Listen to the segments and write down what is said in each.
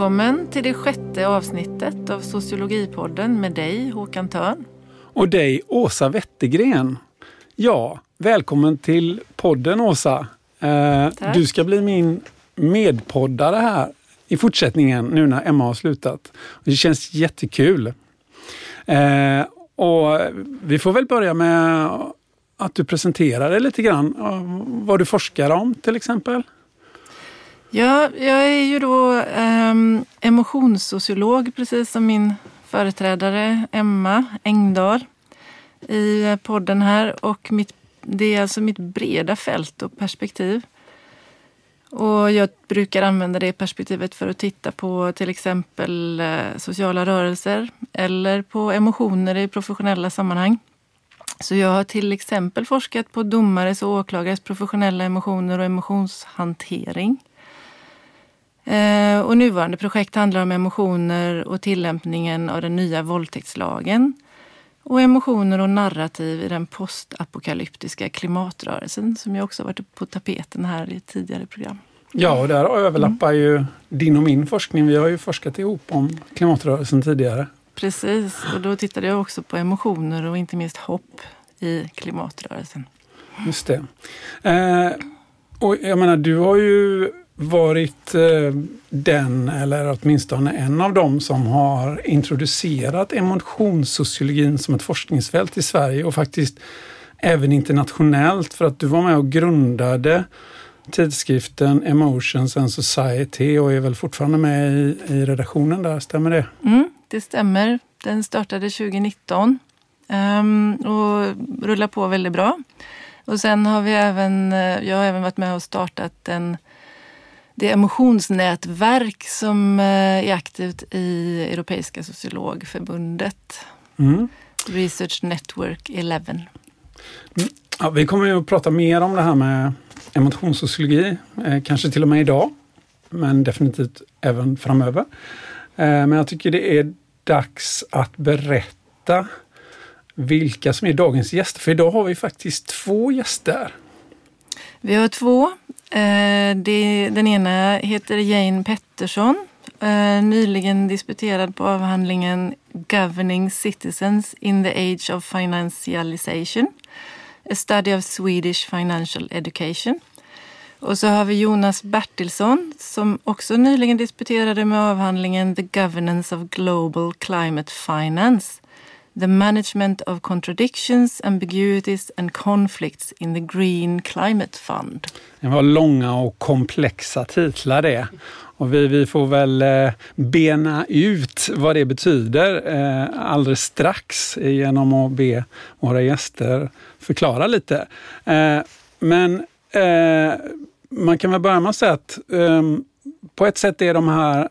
Välkommen till det sjätte avsnittet av Sociologipodden med dig Håkan Törn. Och dig Åsa Wettergren. Ja, välkommen till podden Åsa. Eh, du ska bli min medpoddare här i fortsättningen nu när Emma har slutat. Det känns jättekul. Eh, och vi får väl börja med att du presenterar dig lite grann. Vad du forskar om till exempel. Ja, jag är ju då eh, emotionssociolog precis som min företrädare Emma Engdahl i podden här och mitt, det är alltså mitt breda fält och perspektiv. Och jag brukar använda det perspektivet för att titta på till exempel eh, sociala rörelser eller på emotioner i professionella sammanhang. Så jag har till exempel forskat på domares och åklagares professionella emotioner och emotionshantering. Eh, och nuvarande projekt handlar om emotioner och tillämpningen av den nya våldtäktslagen och emotioner och narrativ i den postapokalyptiska klimatrörelsen som ju också varit på tapeten här i ett tidigare program. Ja, och där överlappar mm. ju din och min forskning. Vi har ju forskat ihop om klimatrörelsen tidigare. Precis, och då tittade jag också på emotioner och inte minst hopp i klimatrörelsen. Just det. Eh, och jag menar, du har ju varit eh, den, eller åtminstone en av dem som har introducerat emotionssociologin som ett forskningsfält i Sverige och faktiskt även internationellt för att du var med och grundade tidskriften Emotions and Society och är väl fortfarande med i, i redaktionen där, stämmer det? Mm, det stämmer. Den startade 2019 um, ehm, och rullar på väldigt bra. Och sen har vi även, eh, jag har även varit med och startat en det emotionsnätverk som eh, är aktivt i Europeiska sociologförbundet. Mm. Research Network 11. Mm. Ja, vi kommer att prata mer om det här med emotionssociologi, eh, kanske till och med idag, men definitivt även framöver. Eh, men jag tycker det är dags att berätta vilka som är dagens gäster, för idag har vi faktiskt två gäster. Vi har två. Eh, den ena heter Jane Pettersson, eh, nyligen disputerad på avhandlingen Governing Citizens in the Age of Financialization. A Study of Swedish Financial Education. Och så har vi Jonas Bertilsson som också nyligen disputerade med avhandlingen The Governance of Global Climate Finance The Management of Contradictions, Ambiguities and Conflicts in the Green Climate Fund. Det var långa och komplexa titlar det. Och vi, vi får väl eh, bena ut vad det betyder eh, alldeles strax genom att be våra gäster förklara lite. Eh, men man kan väl börja med att säga att ehm, på ett sätt är de här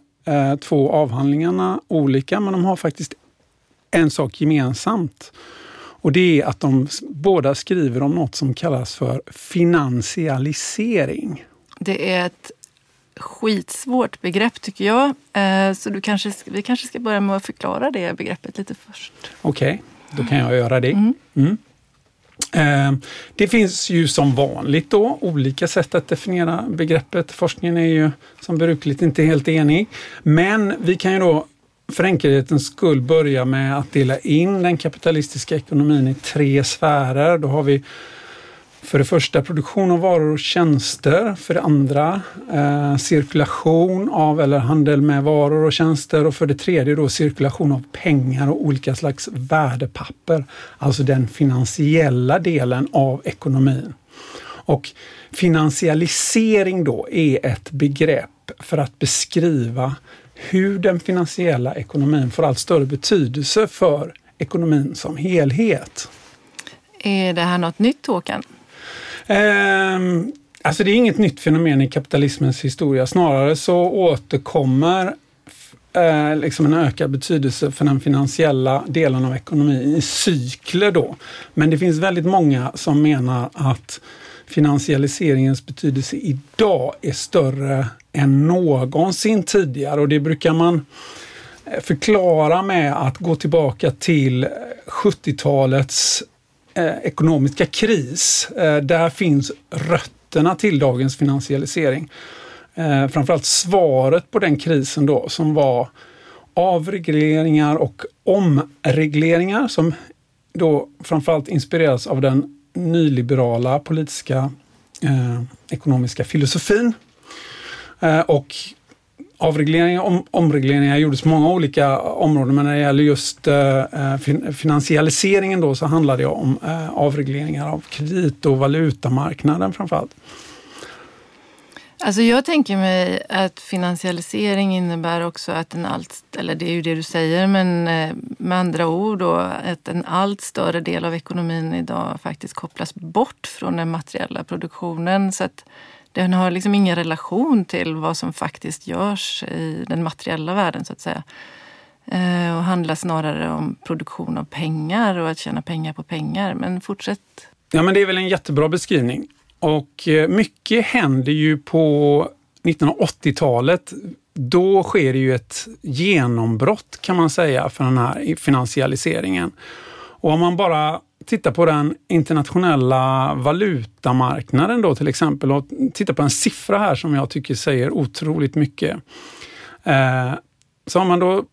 två avhandlingarna olika, men de har faktiskt en sak gemensamt. Och det är att de båda skriver om något som kallas för finansialisering. Det är ett skitsvårt begrepp tycker jag. Eh, så du kanske, vi kanske ska börja med att förklara det begreppet lite först. Okej, okay, då kan jag göra det. Mm. Mm. Eh, det finns ju som vanligt då olika sätt att definiera begreppet. Forskningen är ju som brukligt inte helt enig. Men vi kan ju då för enkelhetens skull börja med att dela in den kapitalistiska ekonomin i tre sfärer. Då har vi för det första produktion av varor och tjänster. För det andra eh, cirkulation av eller handel med varor och tjänster. Och för det tredje då cirkulation av pengar och olika slags värdepapper. Alltså den finansiella delen av ekonomin. Och finansialisering då är ett begrepp för att beskriva hur den finansiella ekonomin får allt större betydelse för ekonomin som helhet. Är det här något nytt Håkan? Eh, alltså det är inget nytt fenomen i kapitalismens historia. Snarare så återkommer eh, liksom en ökad betydelse för den finansiella delen av ekonomin i cykler då. Men det finns väldigt många som menar att finansialiseringens betydelse idag är större än någonsin tidigare och det brukar man eh, förklara med att gå tillbaka till eh, 70-talets eh, ekonomiska kris. Eh, där finns rötterna till dagens finansialisering. eh, framförallt svaret på den krisen då som var avregleringar och omregleringar som då framförallt inspireras av den nyliberala politiska eh, ekonomiska filosofin. Eh, och avregleringar och om, omregleringar gjordes på många olika områden, men när det gäller just eh, eh fin finansialiseringen då så handlar det om eh, avregleringar av kredit och valutamarknaden framförallt. Alltså jag tänker mig att finansialisering innebär också att en allt, eller det är ju det du säger, men eh, med andra ord då att en allt större del av ekonomin idag faktiskt kopplas bort från den materiella produktionen. Så att den har liksom ingen relation till vad som faktiskt görs i den materiella världen så att säga. Eh, och handlar snarare om produktion av pengar och att tjäna pengar på pengar. Men fortsätt. Ja men det är väl en jättebra beskrivning. Och eh, mycket händer ju på 1980-talet. Då sker det ju ett genombrott kan man säga för den här finansialiseringen. Och om man bara tittar på den internationella valutamarknaden då till exempel och tittar på en siffra här som jag tycker säger otroligt mycket. Eh, så om man då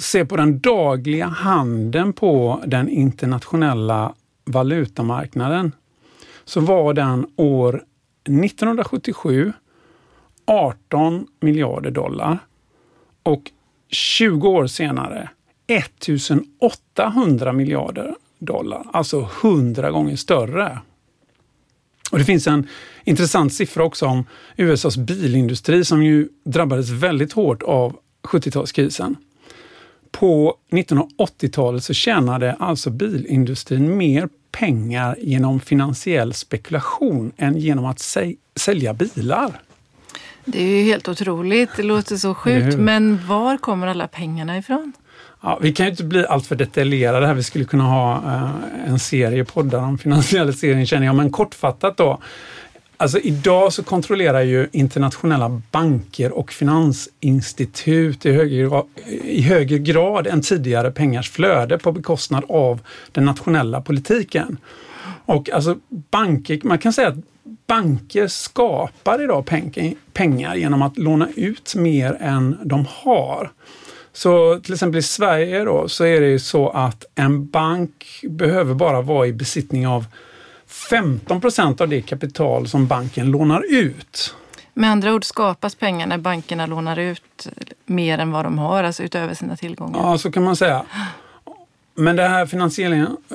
ser på den dagliga handeln på den internationella valutamarknaden så var den år 1977 18 miljarder dollar och 20 år senare 1800 miljarder dollar, alltså 100 gånger större. Och Det finns en intressant siffra också om USAs bilindustri som ju drabbades väldigt hårt av 70-talskrisen. På 1980-talet så tjänade alltså bilindustrin mer pengar genom finansiell spekulation än genom att sälja bilar. Det är ju helt otroligt. Det låter så sjukt. Men var kommer alla pengarna ifrån? Ja, vi kan ju inte bli alltför detaljerade här. Vi skulle kunna ha eh, en serie poddar om finansialisering känner jag. Men kortfattat då. Alltså idag så kontrollerar ju internationella banker och finansinstitut i högre, i högre grad än tidigare pengars flöde på bekostnad av den nationella politiken. Och alltså banker, man kan säga att banker skapar idag pengar genom att låna ut mer än de har. Så till exempel i Sverige då så är det ju så att en bank behöver bara vara i besittning av 15 procent av det kapital som banken lånar ut. Med andra ord skapas pengar när bankerna lånar ut mer än vad de har, alltså utöver sina tillgångar? Ja, så kan man säga. Men det här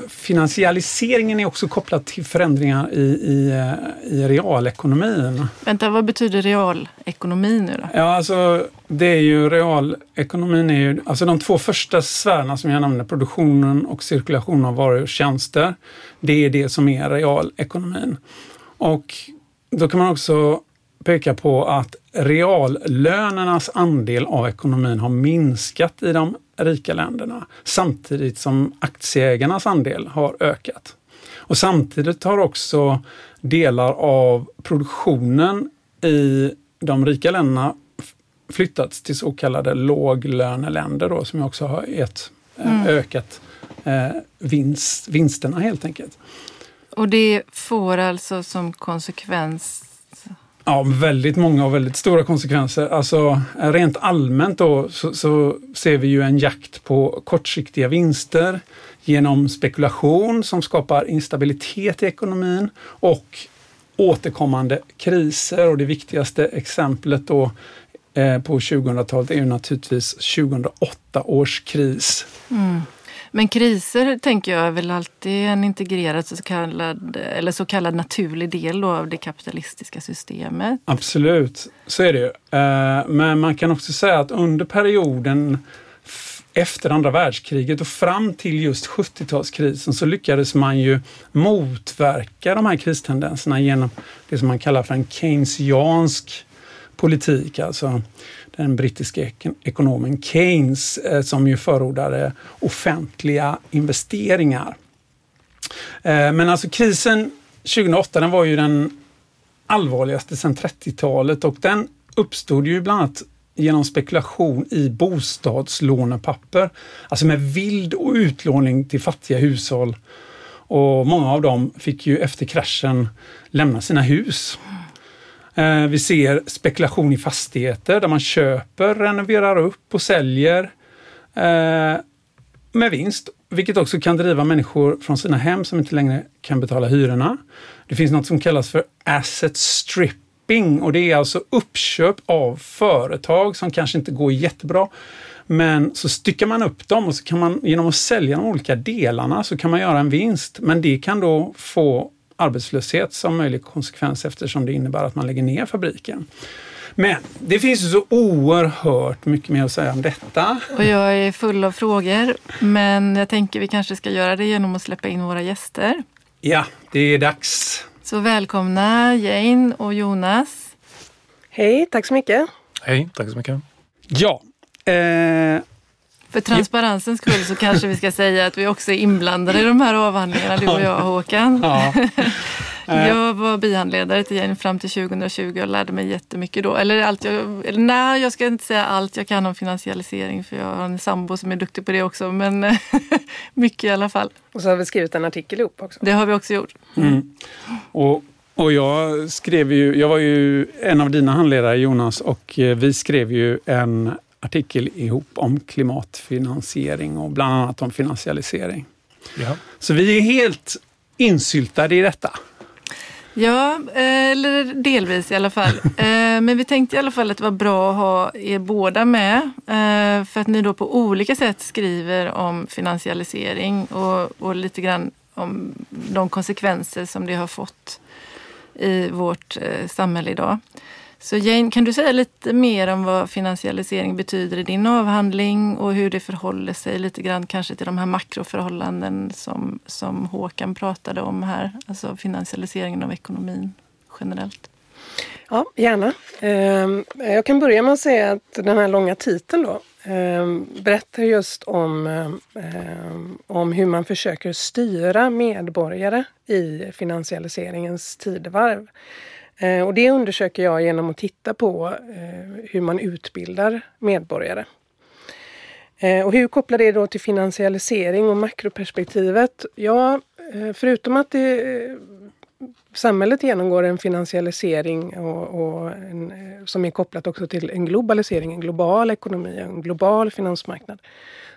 finansialiseringen är också kopplad till förändringar i, i, i realekonomin. Vänta, vad betyder realekonomi nu då? Ja, alltså det är ju realekonomin är ju, alltså de två första sfärerna som jag nämnde, produktionen och cirkulationen av varor och tjänster. Det är det som är realekonomin. Och då kan man också peka på att reallönernas andel av ekonomin har minskat i de rika länderna samtidigt som aktieägarnas andel har ökat. Och samtidigt har också delar av produktionen i de rika länderna flyttats till så kallade låglöneländer då, som också har gett, eh, mm. ökat eh, vinst, vinsterna helt enkelt. Och det får alltså som konsekvens Ja, väldigt många och väldigt stora konsekvenser. Alltså rent allmänt då så, så, ser vi ju en jakt på kortsiktiga vinster genom spekulation som skapar instabilitet i ekonomin och återkommande kriser. Och det viktigaste exemplet då eh, på 2000-talet är ju naturligtvis 2008 års kris. Mm. Men kriser tänker jag är väl alltid en integrerad så kallad, eller så kallad naturlig del av det kapitalistiska systemet. Absolut, så är det ju. Eh, men man kan också säga att under perioden efter andra världskriget och fram till just 70-talskrisen så lyckades man ju motverka de här kristendenserna genom det som man kallar för en keynesiansk politik. Alltså den brittiske ekonomen Keynes eh, som ju förordade offentliga investeringar. Eh, men alltså krisen 2008 den var ju den allvarligaste sedan 30-talet och den uppstod ju bland annat genom spekulation i bostadslånepapper. Alltså med vild och utlåning till fattiga hushåll. Och många av dem fick ju efter kraschen lämna sina hus. Eh, vi ser spekulation i fastigheter där man köper, renoverar upp och säljer eh, med vinst, vilket också kan driva människor från sina hem som inte längre kan betala hyrorna. Det finns något som kallas för asset stripping och det är alltså uppköp av företag som kanske inte går jättebra. Men så styckar man upp dem och så kan man genom att sälja de olika delarna så kan man göra en vinst. Men det kan då få arbetslöshet som möjlig konsekvens eftersom det innebär att man lägger ner fabriken. Men det finns ju så oerhört mycket mer att säga om detta. Och jag är full av frågor, men jag tänker vi kanske ska göra det genom att släppa in våra gäster. Ja, det är dags. Så välkomna Jane och Jonas. Hej, tack så mycket. Hej, tack så mycket. Ja. Eh, För transparensens skull så kanske vi ska säga att vi också är inblandade i de här avhandlingarna, du och jag Håkan. ja. Jag var bihandledare till Jane fram till 2020 och lärde mig jättemycket då. Eller allt jag, eller nej, jag ska inte säga allt jag kan om finansialisering för jag har en sambo som är duktig på det också. Men mycket i alla fall. Och så har vi skrivit en artikel ihop också. Det har vi också gjort. Mm. Och, och jag skrev ju, jag var ju en av dina handledare Jonas och eh, vi skrev ju en artikel ihop om klimatfinansiering och bland annat om finansialisering. Ja. Så vi är helt insyltade i detta. Ja, eh, eller delvis i alla fall. Eh, men vi tänkte i alla fall att det var bra att ha er båda med. Eh, för att ni då på olika sätt skriver om finansialisering och, och lite grann om de konsekvenser som det har fått i vårt samhälle idag. Så Jane, kan du säga lite mer om vad finansialisering betyder i din avhandling och hur det förhåller sig lite grann kanske till de här makroförhållanden som, som Håkan pratade om här, alltså finansialiseringen av ekonomin generellt? Ja, gärna. Ehm, jag kan börja med att säga att den här långa titeln då ehm, berättar just om, ehm, om hur man försöker styra medborgare i finansialiseringens tidevarv. Eh, och det undersöker jag genom att titta på eh, hur man utbildar medborgare. Eh, och hur kopplar det då till finansialisering och makroperspektivet? Ja, förutom att det, samhället genomgår en finansialisering och, och en, som är kopplat också till en globalisering, en global ekonomi, en global finansmarknad,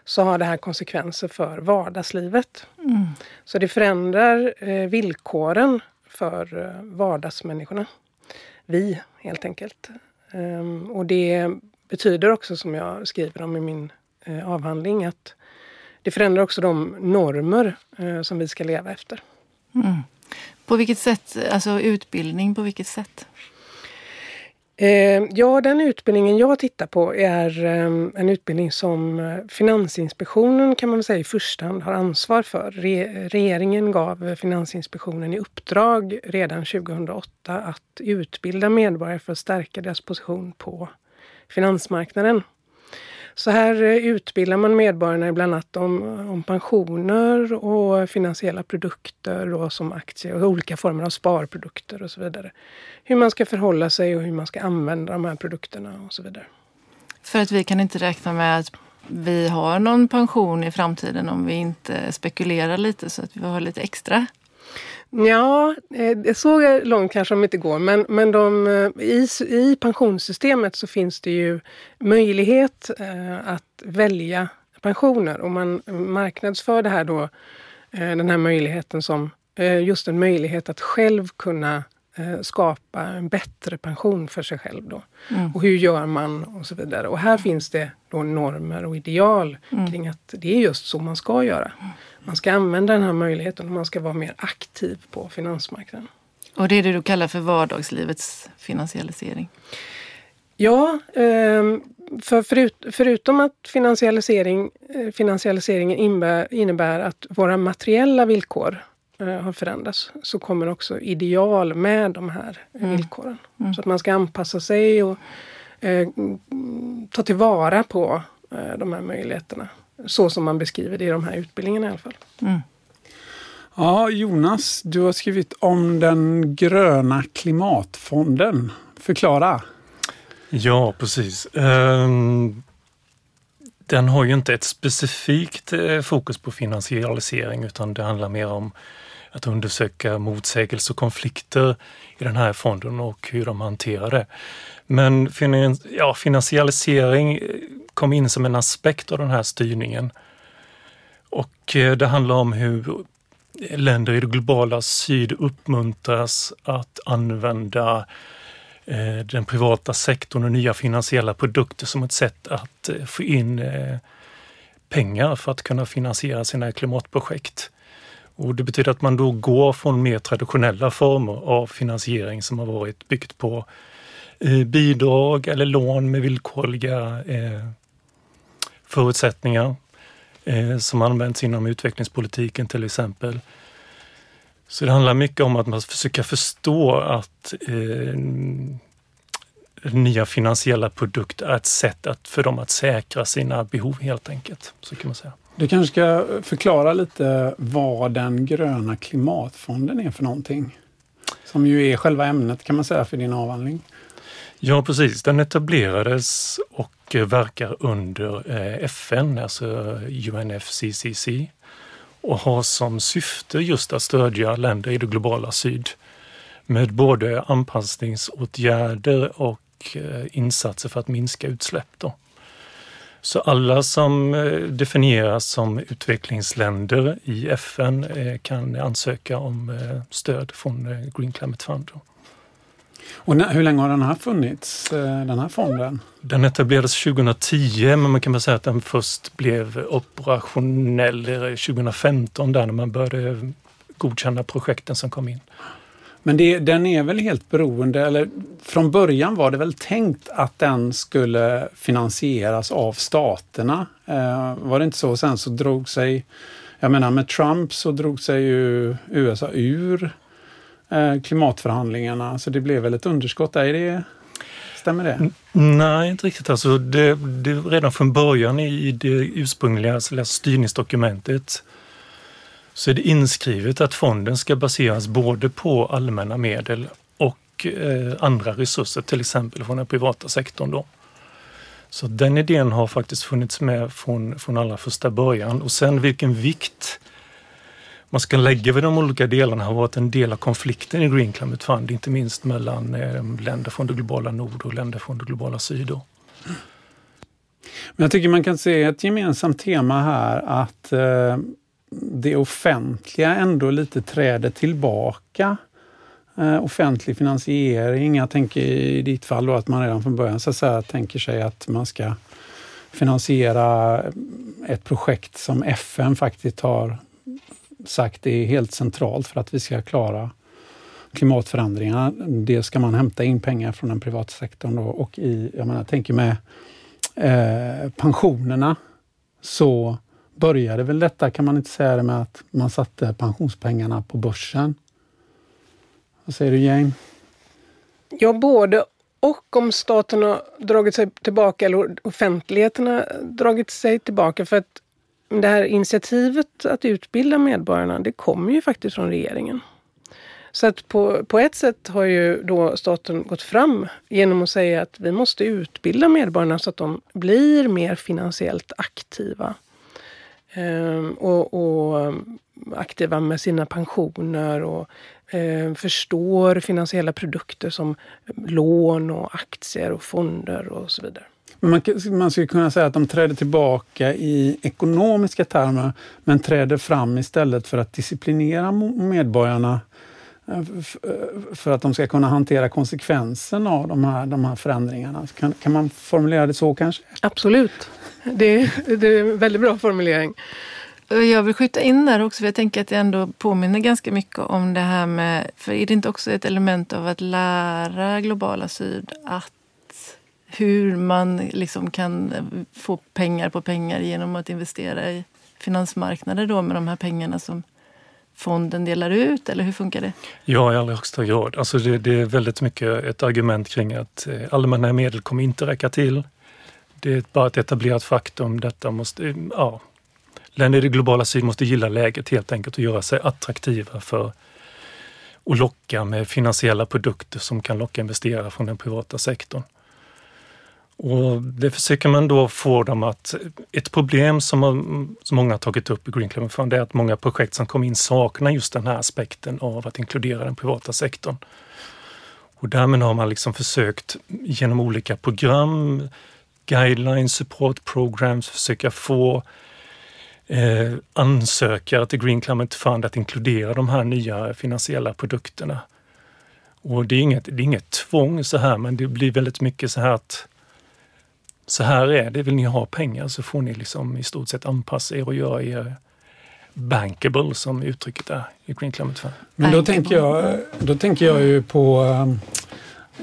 så har det här konsekvenser för vardagslivet. Mm. Så det förändrar villkoren för eh, vardagsmänniskorna. Vi, helt enkelt. Ehm, och det betyder också, som jag skriver om i min eh, avhandling, att det förändrar också de normer eh, som vi ska leva efter. Mm. På vilket sätt, alltså utbildning, på vilket sätt? Eh, ja, den utbildningen jag tittar på är ehm, en utbildning som eh, Finansinspektionen kan man säga i första hand har ansvar för. regeringen gav Finansinspektionen i uppdrag redan 2008 att utbilda medborgare för att stärka deras position på finansmarknaden. Så här eh, utbildar man medborgarna bland annat om, om pensioner och finansiella produkter och som aktier och olika former av sparprodukter och så vidare. Hur man ska förhålla sig och hur man ska använda de här produkterna och så vidare. För att vi kan inte räkna med att vi har någon pension i framtiden om vi inte spekulerar lite så att vi har lite extra Ja, eh, så långt kanske de inte går, men, men de, eh, i, i pensionssystemet så finns det ju möjlighet eh, att välja pensioner och man marknadsför det här då, den här möjligheten som just en möjlighet att själv kunna skapa en bättre pension för sig själv. Då. Mm. Och hur gör man och så vidare. Och här finns det då normer och ideal mm. kring att det är just så man ska göra. Man ska använda den här möjligheten och man ska vara mer aktiv på finansmarknaden. Och det är det du kallar för vardagslivets finansialisering? Ja, ehm, för förut, förutom att finansialisering, eh, finansialiseringen innebär, innebär att våra materiella villkor eh, har förändrats så kommer också ideal med de här mm. villkoren. Mm. Så att man ska anpassa sig och eh, ta tillvara på eh, de här möjligheterna så som man beskriver det i de här utbildningarna i alla fall. Mm. Ja, Jonas, du har skrivit om den gröna klimatfonden. Förklara. Ja, precis. Ehm, den har ju inte ett specifikt eh, fokus på finansialisering utan det handlar mer om att undersöka motsägelser och konflikter i den här fonden och hur de hanterar det. Men ja, finansialisering eh, kom in som en aspekt av den här styrningen. Och eh, det handlar om hur länder i det globala syd uppmuntras att använda eh, den privata sektorn och nya finansiella produkter som ett sätt att få in pengar för att kunna finansiera sina klimatprojekt. Och det betyder att man då går från mer traditionella former av finansiering som har varit byggt på Eh, bidrag eller lån med villkorliga eh, förutsättningar eh, som används inom utvecklingspolitiken till exempel. Så det handlar mycket om att man försöker förstå att eh, nya finansiella produkter är ett sätt att, för dem att säkra sina behov helt enkelt. Så kan man säga. Du kanske ska förklara lite vad den gröna klimatfonden är för någonting? Som ju är själva ämnet kan man säga för din avhandling. Ja precis, den etablerades och eh, verkar under eh, FN, alltså UNFCCC och har som syfte just att stödja länder i det globala syd med både anpassningsåtgärder och eh, insatser för att minska utsläpp. Då. Så alla som definieras som utvecklingsländer i FN kan ansöka om stöd från Green Climate Fund. Och när, hur länge har den här funnits, eh, den här fonden? Den etablerades 2010 men man kan väl säga att den först blev operationell 2015 där när man började godkänna projekten som kom in. Men det, den är väl helt beroende, eller från början var det väl tänkt att den skulle finansieras av staterna. Eh, var det inte så? Sen så drog sig, jag menar med Trump så drog sig ju USA ur Eh, klimatförhandlingarna. Så det blev väl ett underskott där. Det, stämmer det? Nej, inte riktigt. Alltså det, det, redan från början i det ursprungliga alltså styrningsdokumentet så är det inskrivet att fonden ska baseras både på allmänna medel och eh, andra resurser, till exempel från den privata sektorn. Då. Så den idén har faktiskt funnits med från, från allra första början och sen vilken vikt man ska lägga vid de olika delarna har varit en del av konflikten i Green Climate Fund, inte minst mellan eh, länder från det globala nord och länder från det globala syd. Men jag tycker man kan se ett gemensamt tema här att eh, det offentliga ändå lite träder tillbaka. Eh, offentlig finansiering, jag tänker i ditt fall då att man redan från början så att säga, tänker sig att man ska finansiera ett projekt som FN faktiskt har sagt är helt centralt för att vi ska klara klimatförändringarna. Det ska man hämta in pengar från den privata sektorn då. och i, jag menar, tänker med eh, pensionerna så började väl detta, kan man inte säga det med att man satte pensionspengarna på börsen? Vad säger du Jane? Ja, både och om staten har dragit sig tillbaka eller offentligheten har dragit sig tillbaka. För att det här initiativet att utbilda medborgarna, det kommer ju faktiskt från regeringen. Så att på, på ett sätt har ju då staten gått fram genom att säga att vi måste utbilda medborgarna så att de blir mer finansiellt aktiva. Ehm, och, och, aktiva med sina pensioner och eh, förstår finansiella produkter som lån och aktier och fonder och så vidare. Man, man skulle kunna säga att de träder tillbaka i ekonomiska termer men träder fram istället för att disciplinera medborgarna eh, eh, för att de ska kunna hantera konsekvensen av de här, de här förändringarna. Kan, kan man formulera det så kanske? Absolut. Det, det är en väldigt bra formulering. Jag vill skjuta in där också, för jag tänker att det ändå påminner ganska mycket om det här med... För är det inte också ett element av att lära globala syd att hur man liksom kan få pengar på pengar genom att investera i finansmarknader då med de här pengarna som fonden delar ut, eller hur funkar det? Ja, i allra högsta grad. Alltså det, det, är väldigt mycket ett argument kring att eh, allmänna medel kommer inte räcka till. Det är bara ett etablerat faktum. Detta måste, eh, ja, länder i det globala syd måste gilla läget helt enkelt och göra sig attraktiva för att locka med finansiella produkter som kan locka investerare från den privata sektorn. Och det försöker man då få dem att, ett problem som, som många har tagit upp i Green Climate Fund är att många projekt som kom in saknar just den här aspekten av att inkludera den privata sektorn. Och därmed har man liksom försökt genom olika program, guidelines, support programs, försöka få eh, ansökare till Green Climate Fund att inkludera de här nya finansiella produkterna. Och det är inget, det är inget tvång så här, men det blir väldigt mycket så här att så här är det, vill ni ha pengar så får ni liksom i stort sett anpassa er och göra er bankable som uttrycket är i Green Climate Fund. Men då tänker jag, då tänker jag ju på um,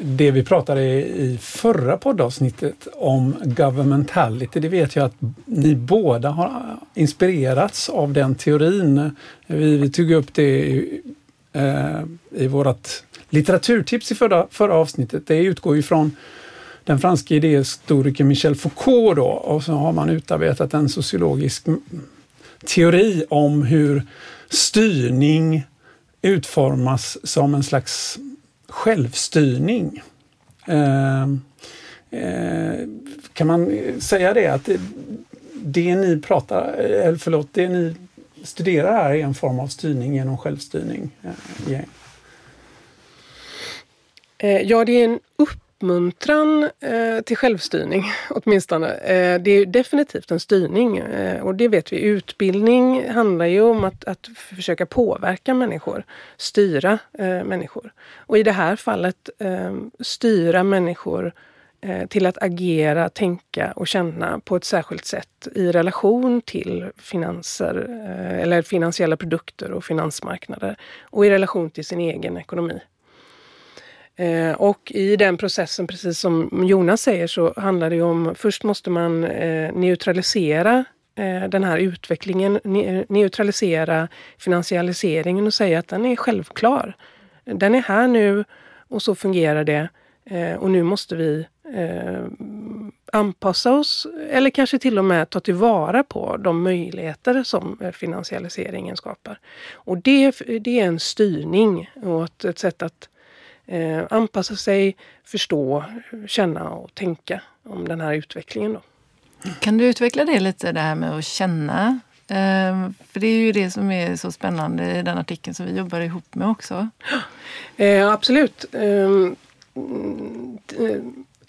det vi pratade i förra poddavsnittet om governmentality. Det vet jag att ni båda har inspirerats av den teorin. Vi, vi tog upp det i, eh, i vårt litteraturtips i förra, förra avsnittet. Det utgår ifrån den franske idéhistorikern Michel Foucault då, och så har man utarbetat en sociologisk teori om hur styrning utformas som en slags självstyrning. Eh, eh, kan man säga det att det, det ni pratar, eller förlåt, det ni studerar här är en form av styrning genom självstyrning? Eh, yeah. Eh, ja, det är en upp uppmuntran eh, till självstyrning åtminstone. Eh, det är definitivt en styrning eh, och det vet vi. Utbildning handlar ju om att, att försöka påverka människor, styra eh, människor. Och i det här fallet eh, styra människor eh, till att agera, tänka och känna på ett särskilt sätt i relation till finanser eh, eller finansiella produkter och finansmarknader och i relation till sin egen ekonomi. Eh, och i den processen, precis som Jonas säger, så handlar det om först måste man eh, neutralisera eh, den här utvecklingen, ne neutralisera finansialiseringen och säga att den är självklar. Den är här nu och så fungerar det eh, och nu måste vi eh, anpassa oss eller kanske till och med ta tillvara på de möjligheter som eh, finansialiseringen skapar. Och det, det är en styrning och ett, ett sätt att eh, anpassa sig, förstå, känna och tänka om den här utvecklingen. Då. Kan du utveckla det lite, det här med att känna? Eh, för det är ju det som är så spännande i den artikeln som vi jobbar ihop med också. Eh, absolut. Ehm,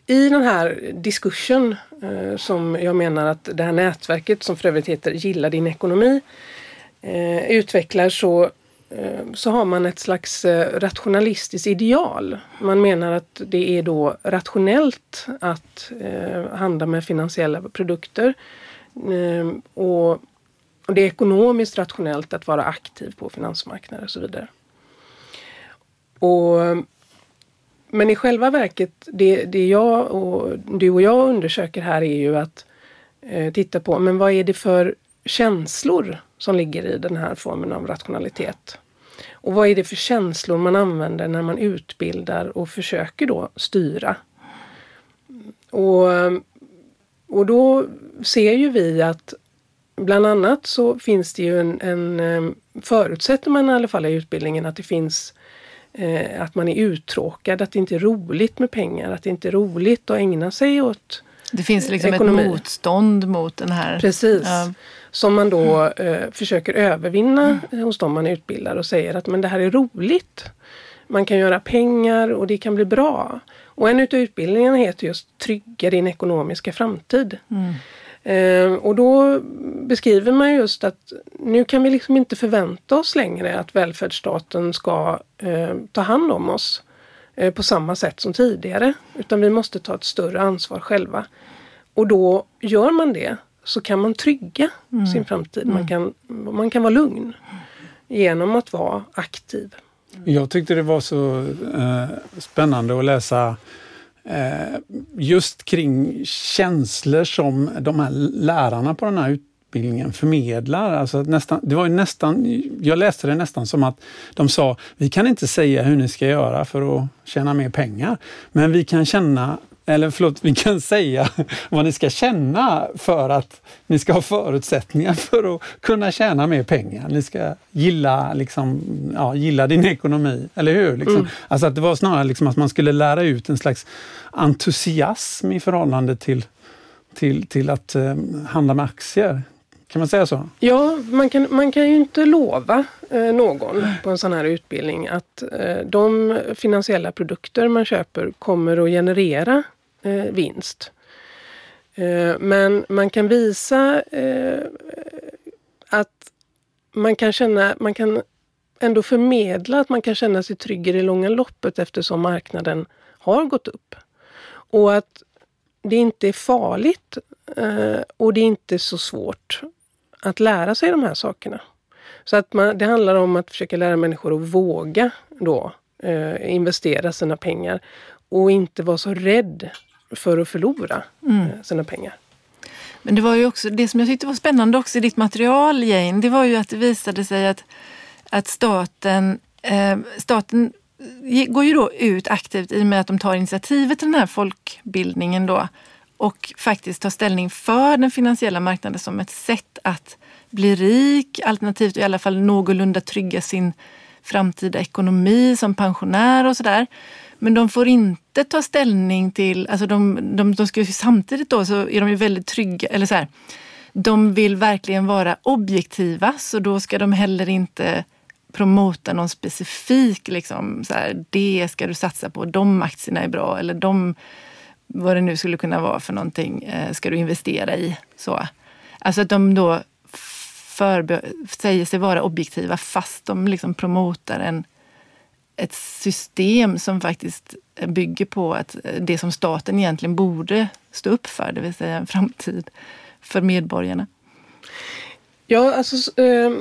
I den här diskursen eh, som jag menar att det här nätverket som för övrigt heter Gilla din ekonomi eh, utvecklar så Eh, Eh, så har man ett slags eh, rationalistiskt ideal. Man menar att det är då rationellt att eh, handla med finansiella produkter. och, det är ekonomiskt rationellt att vara aktiv på finansmarknader och så vidare. Och, men i själva verket, det, det jag och du och jag undersöker här är ju att eh, titta på, men vad är det för känslor som ligger i den här formen av rationalitet? Och vad är det för känslor man använder när man utbildar och försöker då styra? Och, och då ser ju vi att bland annat så finns det ju en, en eh, förutsätter man i alla fall i utbildningen att det finns eh, att man är uttråkad, att det inte är roligt med pengar, att det inte är roligt att ägna sig åt Det finns liksom ekonomi. ett motstånd mot den här... Precis. Ja som man då eh, försöker övervinna mm. hos dem man utbildar och säger att men det här är roligt. Man kan göra pengar och det kan bli bra. Och en utav utbildningarna heter just Trygga din ekonomiska framtid. Mm. Eh, och då beskriver man just att nu kan vi liksom inte förvänta oss längre att välfärdsstaten ska eh, ta hand om oss eh, på samma sätt som tidigare. Utan vi måste ta ett större ansvar själva. Och då gör man det så kan man trygga mm. sin framtid. Man mm. kan, man kan vara lugn genom att vara aktiv. Jag tyckte det var så eh, spännande att läsa eh, just kring känslor som de här lärarna på den här utbildningen förmedlar. Alltså nästan, det var nästan, jag läste det nästan som att de sa, vi kan inte säga hur ni ska göra för att tjäna mer pengar, men vi kan känna eller förlåt, vi kan säga vad ni ska känna för att ni ska ha förutsättningar för att kunna tjäna mer pengar. Ni ska gilla, liksom, ja, gilla din ekonomi, eller hur? Liksom. Mm. Alltså att det var snarare liksom att man skulle lära ut en slags entusiasm i förhållande till, till, till att eh, handla med aktier. Kan man säga så? Ja, man kan, man kan ju inte lova eh, någon på en sån här utbildning att eh, de finansiella produkter man köper kommer att generera eh, vinst. Eh, men man kan visa eh, att man kan känna, man kan ändå förmedla att man kan känna sig trygg i det långa loppet eftersom marknaden har gått upp. Och att det inte är farligt eh, och det är inte så svårt att lära sig de här sakerna. Så att man, det handlar om att försöka lära människor att våga då eh, investera sina pengar och inte vara så rädd för att förlora mm. Eh, sina pengar. Men det var ju också, det som jag tyckte var spännande också i ditt material Jane, det var ju att det visade sig att, att staten, eh, staten går ju då ut aktivt i och med att de tar initiativet till den här folkbildningen då och faktiskt tar ställning för den finansiella marknaden som ett sätt att bli rik, alternativt i alla fall någorlunda trygga sin framtida ekonomi som pensionär och sådär. Men de får inte ta ställning till, alltså de, de, de ska ju samtidigt då så är de ju väldigt trygga, eller så här, de vill verkligen vara objektiva så då ska de heller inte promota någon specifik, liksom, så här, det ska du satsa på, de aktierna är bra eller de, vad det nu skulle kunna vara för någonting, eh, ska du investera i. Så. Alltså att de då säger sig vara objektiva fast de liksom promotar en ett system som faktiskt bygger på att eh, det som staten egentligen borde stå upp för, det vill säga en framtid för medborgarna. Ja, alltså eh,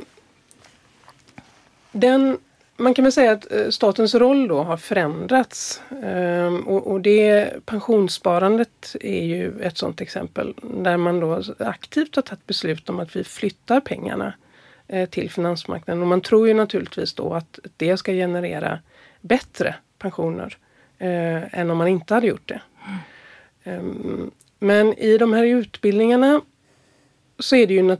den, man kan väl säga att eh, statens roll då har förändrats. Ehm, och, det pensionssparandet är ju ett sådant exempel där man då aktivt har tagit beslut om att vi flyttar pengarna eh, till finansmarknaden. Och man tror ju naturligtvis då att det ska generera bättre pensioner eh, än om man inte hade gjort det. Ehm, men i de här utbildningarna så, är det ju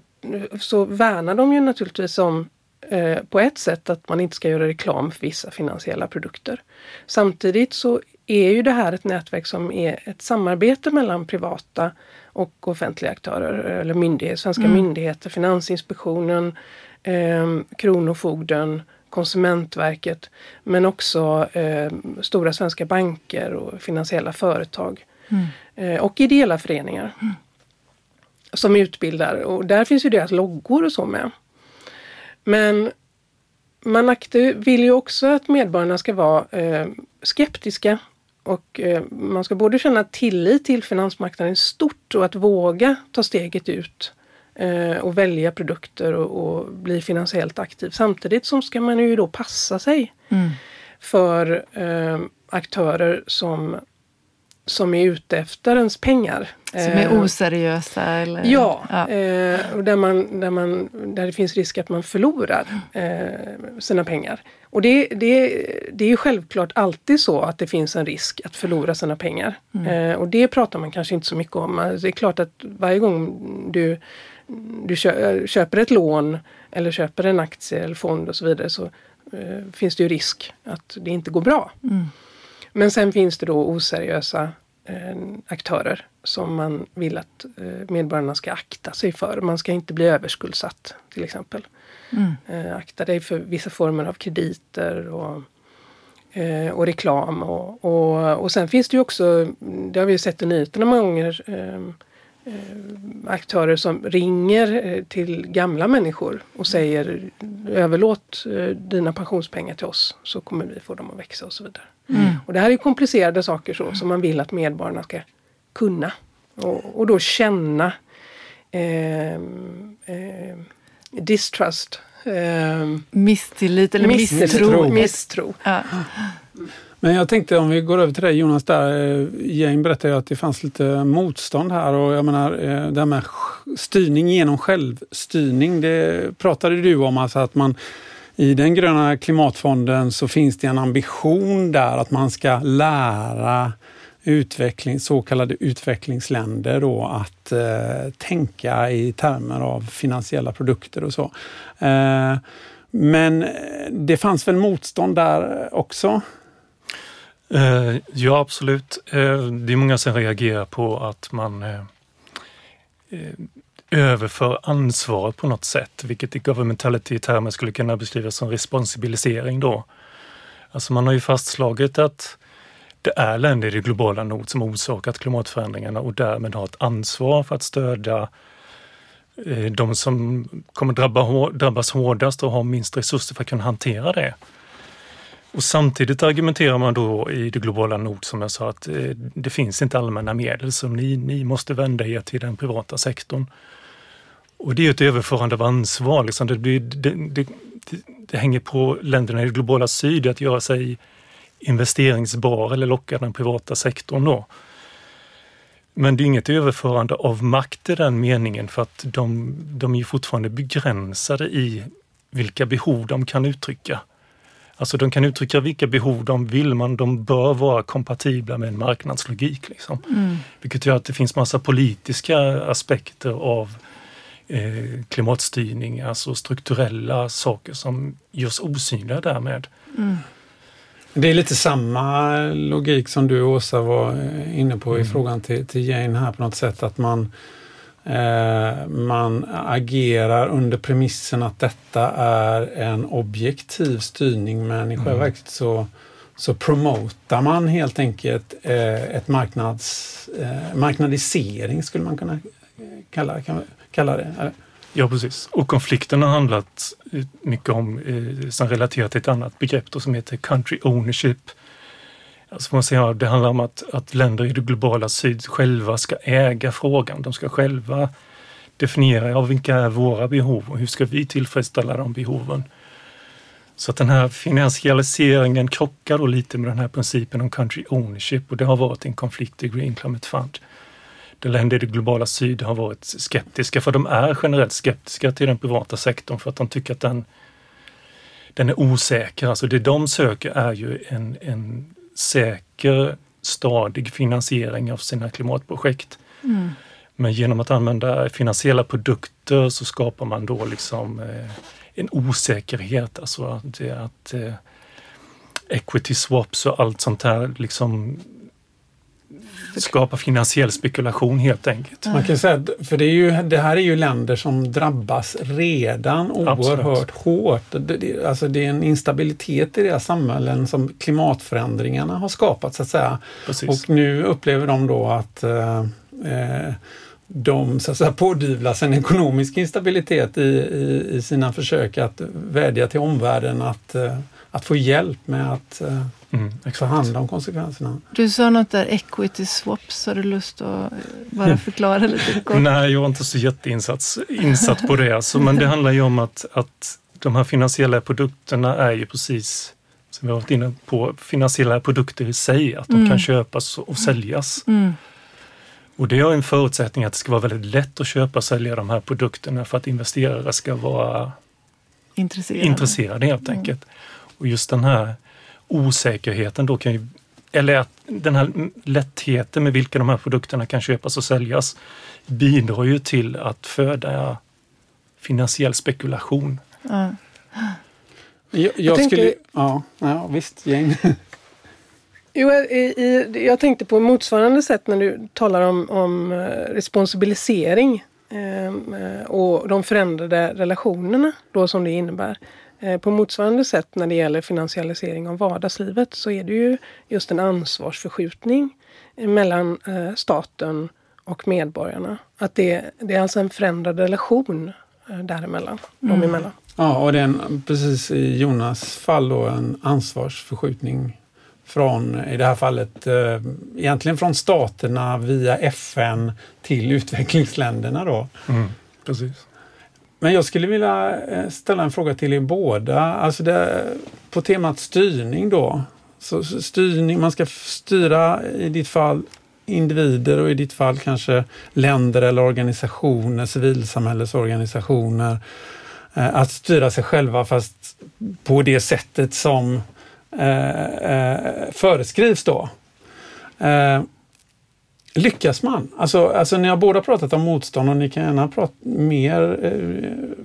så värnar de ju naturligtvis om eh, på ett sätt att man inte ska göra reklam för vissa finansiella produkter. Samtidigt så är ju det här ett nätverk som är ett samarbete mellan privata och offentliga aktörer eller myndigheter, svenska mm. myndigheter, Finansinspektionen, eh, Kronofogden, Konsumentverket men också eh, stora svenska banker och finansiella företag. Mm. Eh, och ideella föreningar. Mm. Som utbildar och där finns ju deras loggor och så med. Men man vill ju också att medborgarna ska vara eh, skeptiska och eh, man ska både känna tillit till finansmarknaden stort och att våga ta steget ut eh, och välja produkter och, och, bli finansiellt aktiv. Samtidigt som ska man ju då passa sig mm. för eh, aktörer som som är ute efter ens pengar. Som är eh, oseriösa? Eller? Ja, ja. Eh, och där, man, där, man, där det finns risk att man förlorar eh, sina pengar. Och det, det, det är ju självklart alltid så att det finns en risk att förlora sina pengar. Mm. Och det pratar man kanske inte så mycket om. Alltså, det är klart att varje gång du, du köper ett lån eller köper en aktie eller fond och så vidare så finns det ju risk att det inte går bra. Mm. Men sen finns det då oseriösa eh, aktörer som man vill att eh, medborgarna ska akta sig för. Man ska inte bli överskuldsatt till exempel. Mm. Eh, akta dig för vissa former av krediter och, eh, och reklam. Och, och, och sen finns det ju också, det har vi sett i nyheterna många gånger, Eh, aktörer som ringer eh, till gamla människor och säger överlåt eh, dina pensionspengar till oss så kommer vi få dem att växa och så vidare. Mm. Och det här är komplicerade saker så, som man vill att medborgarna ska kunna och, och då känna eh, eh, distrust. Eh, Misstillit eller misstro. misstro. Ja. Men jag tänkte om vi går över till dig Jonas, där, eh, Jane berättade ju att det fanns lite motstånd här och jag menar eh, det här med styrning genom självstyrning, det pratade du om alltså att man i den gröna klimatfonden så finns det en ambition där att man ska lära utveckling, så kallade utvecklingsländer då att eh, tänka i termer av finansiella produkter och så. Eh, men eh, det fanns väl motstånd där också? Eh, ja, absolut. Eh, det är många som reagerar på att man eh, eh, överför ansvar på något sätt, vilket i governmentality-termer skulle kunna beskrivas som responsibilisering då. Alltså man har ju fastslagit att det är länder i det globala nord som orsakat klimatförändringarna och därmed har ett ansvar för att stödja eh, de som kommer drabba, drabbas hårdast och har minst resurser för att kunna hantera det. Och samtidigt argumenterar man då i det globala nord som jag sa att eh, det finns inte allmänna medel så ni, ni måste vända er till den privata sektorn. Och det är ett överförande av ansvar. Liksom. Det, det, det, det, hänger på länderna i det globala syd att göra sig investeringsbara eller locka den privata sektorn då. Men det är inget överförande av makt i den meningen för att de, de är fortfarande begränsade i vilka behov de kan uttrycka. Alltså de kan uttrycka vilka behov de vill men de bör vara kompatibla med en marknadslogik. Liksom. Mm. Vilket gör att det finns massa politiska aspekter av eh, klimatstyrning, alltså strukturella saker som görs osynliga därmed. Mm. Det är lite samma logik som du Åsa var eh, inne på i mm. frågan till, till Jane här på något sätt att man Eh, man agerar under premissen att detta är en objektiv styrning men i själva mm. verket så, så promotar man helt enkelt eh, ett marknads, eh, marknadisering skulle man kunna kalla, kalla det. Ja precis, och konflikten har handlat mycket om, som relaterat till ett annat begrepp då, som heter country ownership Alltså man säger, det handlar om att, att länder i det globala syd själva ska äga frågan. De ska själva definiera ja, vilka är våra behov och hur ska vi tillfredsställa de behoven. Så att den här finansialiseringen krockar då lite med den här principen om country ownership och det har varit en konflikt i Green Climate Fund. Där länder i det globala syd har varit skeptiska, för de är generellt skeptiska till den privata sektorn för att de tycker att den, den är osäker. Alltså det de söker är ju en, en säker, stadig finansiering av sina klimatprojekt. Mm. Men genom att använda finansiella produkter så skapar man då liksom eh, en osäkerhet, alltså att, att eh, equity swaps och allt sånt här liksom skapa finansiell spekulation helt enkelt. Man kan säga för det, är ju, det här är ju länder som drabbas redan oerhört Absolut. hårt. Det, det, alltså det är en instabilitet i deras samhällen som klimatförändringarna har skapat så att säga. Precis. Och nu upplever de då att eh, eh de så att säga, pådyvlas en ekonomisk instabilitet i, i, i, sina försök att vädja till omvärlden att, eh, att få hjälp med att eh, mm, ta hand om konsekvenserna. Du sa något där, equity swaps. Har du lust att bara förklara lite kort? Nej, jag är inte så jätteinsatt insatt på det. Alltså, men det handlar ju om att, att de här finansiella produkterna är ju precis som vi har varit inne på, finansiella produkter i sig. Att de mm. kan köpas och säljas. Mm. Och det är en förutsättning att det ska vara väldigt lätt att köpa och sälja de här produkterna för att investerare ska vara intresserade, intresserade helt mm. enkelt. Mm. Och just den här osäkerheten då kan ju, eller att den här lättheten med vilka de här produkterna kan köpas och säljas bidrar ju till att föda finansiell spekulation. Mm. Jag, jag, jag skulle... Ja, ja, visst, Jane. Jo, i, i, jag tänkte på motsvarande sätt när du talar om, om eh, responsibilisering ehm, eh, och de förändrade relationerna då som det innebär. Eh, på motsvarande sätt när det gäller finansialisering av vardagslivet så är det ju just en ansvarsförskjutning mellan eh, staten och medborgarna. Att det, det är alltså en förändrad relation eh, däremellan, mm. dem emellan. Ja, och det är en, precis i Jonas fall då en ansvarsförskjutning från, i det här fallet, eh, egentligen från staterna via FN till utvecklingsländerna då. Mm, precis. Men jag skulle vilja eh, ställa en fråga till er båda. Alltså det, på temat styrning då. Så styrning, man ska styra i ditt fall individer och i ditt fall kanske länder eller organisationer, civilsamhällesorganisationer. Eh, att styra sig själva fast på det sättet som eh, eh föreskrivs då. Lyckas man? Alltså, alltså ni har båda pratat om motstånd och ni kan gärna prata mer eh,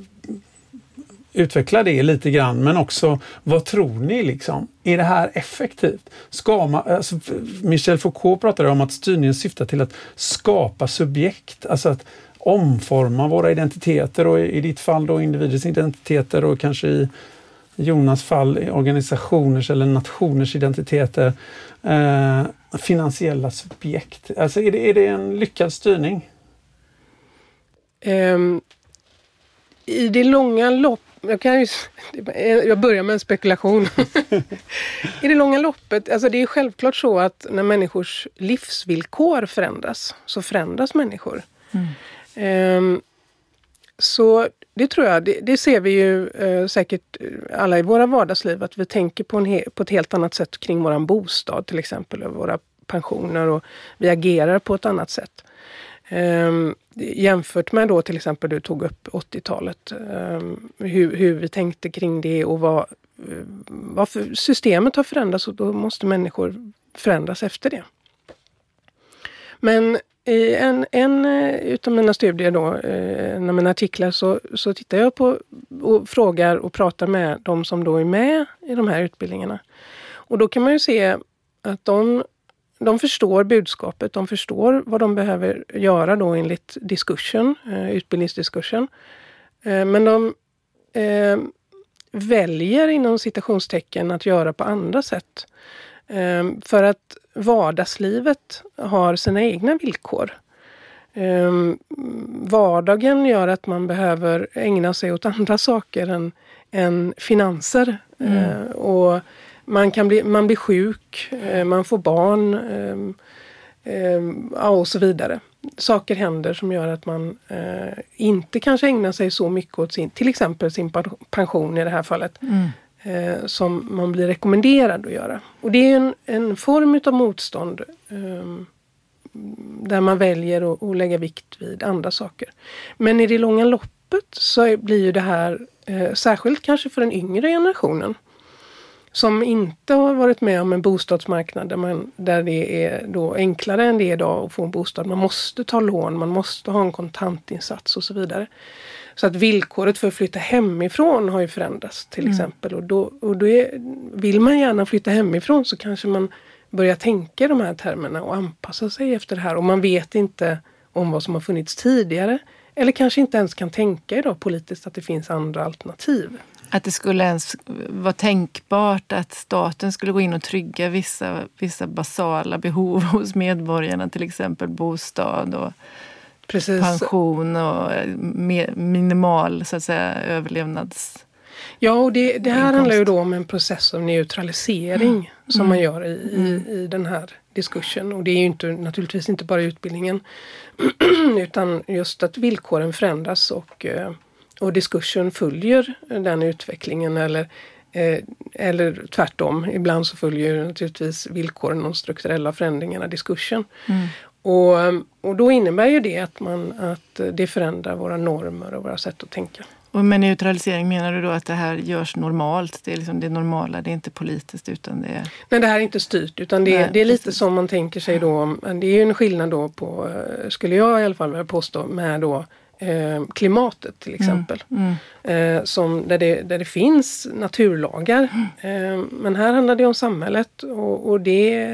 utveckla det lite grann, men också vad tror ni liksom? Är det här effektivt? Ska man, alltså, Michel Foucault pratade om att styrningen syftar till att skapa subjekt, alltså att omforma våra identiteter och i ditt fall då individers identiteter och kanske i Jonas fall organisationers eller nationers identiteter. Eh, finansiella subjekt. Alltså är det, är det en lyckad styrning? Um, I det långa loppet jag, kan ju, jag börjar med en spekulation. I det långa loppet, alltså det är självklart så att när människors livsvillkor förändras så förändras människor. Mm. Um, så det tror jag, det, det ser vi ju eh, säkert eh, alla i våra vardagsliv, att vi tänker på, en he, på ett helt annat sätt kring våran bostad till exempel, och våra pensioner och vi agerar på ett annat sätt. Um, jämfört med då till exempel du tog upp 80-talet, um, ehm, hur, hur, vi tänkte kring det och vad, eh, vad systemet har förändrats och då måste människor förändras efter det. Men i en, en eh, utav mina studier då, eh, en av mina artiklar, så, så tittar jag på och frågar och pratar med de som då är med i de här utbildningarna. Och då kan man ju se att de de förstår budskapet, de förstår vad de behöver göra då enligt diskursen, eh, utbildningsdiskursen. Men de eh, väljer inom citationstecken att göra på andra sätt. Eh, för att vardagslivet har sina egna villkor. Eh, vardagen gör att man behöver ägna sig åt andra saker än, än finanser. Mm. Eh, och man, kan bli, man blir sjuk, eh, man får barn ehm, ehm, och så vidare. Saker händer som gör att man eh, inte kanske ägnar sig så mycket åt sin, till exempel sin pension i det här fallet. Mm. Eh, som man blir rekommenderad att göra. Och det är en, en form av motstånd eh, där man väljer att, att lägga vikt vid andra saker. Men i det långa loppet så blir ju det här, eh, särskilt kanske för den yngre generationen, som inte har varit med om en bostadsmarknad där, man, där det är då enklare än det är idag att få en bostad. Man måste ta lån, man måste ha en kontantinsats och så vidare. Så att villkoret för att flytta hemifrån har ju förändrats till mm. exempel. Och då, och då är, vill man gärna flytta hemifrån så kanske man börjar tänka de här termerna och anpassa sig efter det här. Och man vet inte om vad som har funnits tidigare. Eller kanske inte ens kan tänka idag politiskt att det finns andra alternativ. Att det skulle ens vara tänkbart att staten skulle gå in och trygga vissa, vissa basala behov hos medborgarna, till exempel bostad och Precis. pension och minimal så att säga, överlevnads... Ja, och det, det här handlar ju då om en process av neutralisering mm. som man mm. gör i, i, mm. i den här diskursen. Och det är ju inte, naturligtvis inte bara utbildningen utan just att villkoren förändras och eh, och diskursen följer den utvecklingen eller, eh, eller tvärtom. Ibland så följer naturligtvis villkoren och strukturella förändringarna diskursen. Mm. Och, och då innebär ju det att, man, att det förändrar våra normer och våra sätt att tänka. Och med neutralisering menar du då att det här görs normalt? Det är liksom det normala, det är inte politiskt utan det är... Nej, det här är inte styrt utan det, Nej, det är lite precis. som man tänker sig då. Det är ju en skillnad då på, eh, skulle jag i alla fall vilja påstå, med då eh, klimatet till mm, exempel. Mm, mm. Eh, som där, det, där det finns naturlagar. Eh, men här handlar det om samhället och, och det,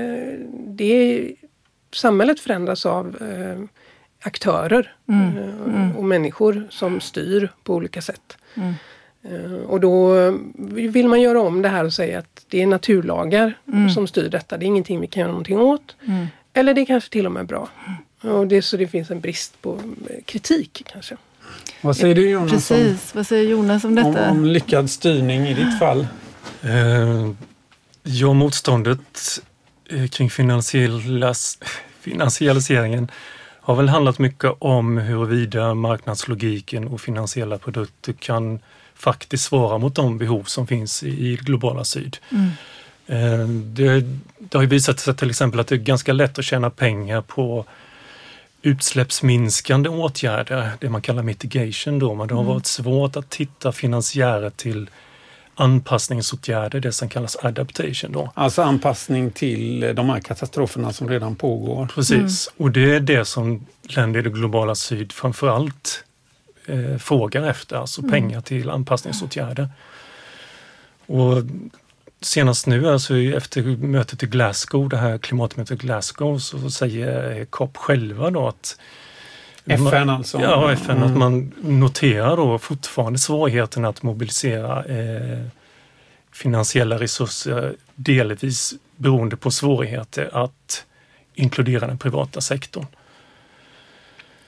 det samhället förändras av eh, aktörer mm, eh, mm. och människor som styr på olika sätt. Eh, och då vill man göra om det här och säga att det är naturlagar som styr detta. Det är ingenting vi kan göra någonting åt. Eller det är kanske till och med bra. Och det, så det finns en brist på kritik kanske. Vad säger du Jonas? Precis, om, vad säger Jonas om detta? Om, om lyckad styrning i ditt fall? Eh, ja, motståndet eh, kring finansialiseringen har väl handlat mycket om huruvida marknadslogiken och finansiella produkter kan faktiskt svara mot de behov som finns i globala syd. Mm. Eh, det, det, har visat sig till exempel att det är ganska lätt att tjäna pengar på utsläppsminskande åtgärder, det man kallar mitigation då, men det har mm. varit svårt att hitta finansiärer till anpassningsåtgärder, det som kallas adaptation. Då. Alltså anpassning till de här katastroferna som redan pågår. Precis, mm. och det är det som länder i det globala syd framförallt eh, frågar efter, alltså mm. pengar till anpassningsåtgärder. Och senast nu, alltså efter mötet i Glasgow, det här klimatmötet i Glasgow, så säger COP själva då att FN alltså? Ja, FN. Mm. Att man noterar då fortfarande svårigheten att mobilisera eh, finansiella resurser, delvis beroende på svårigheter att inkludera den privata sektorn.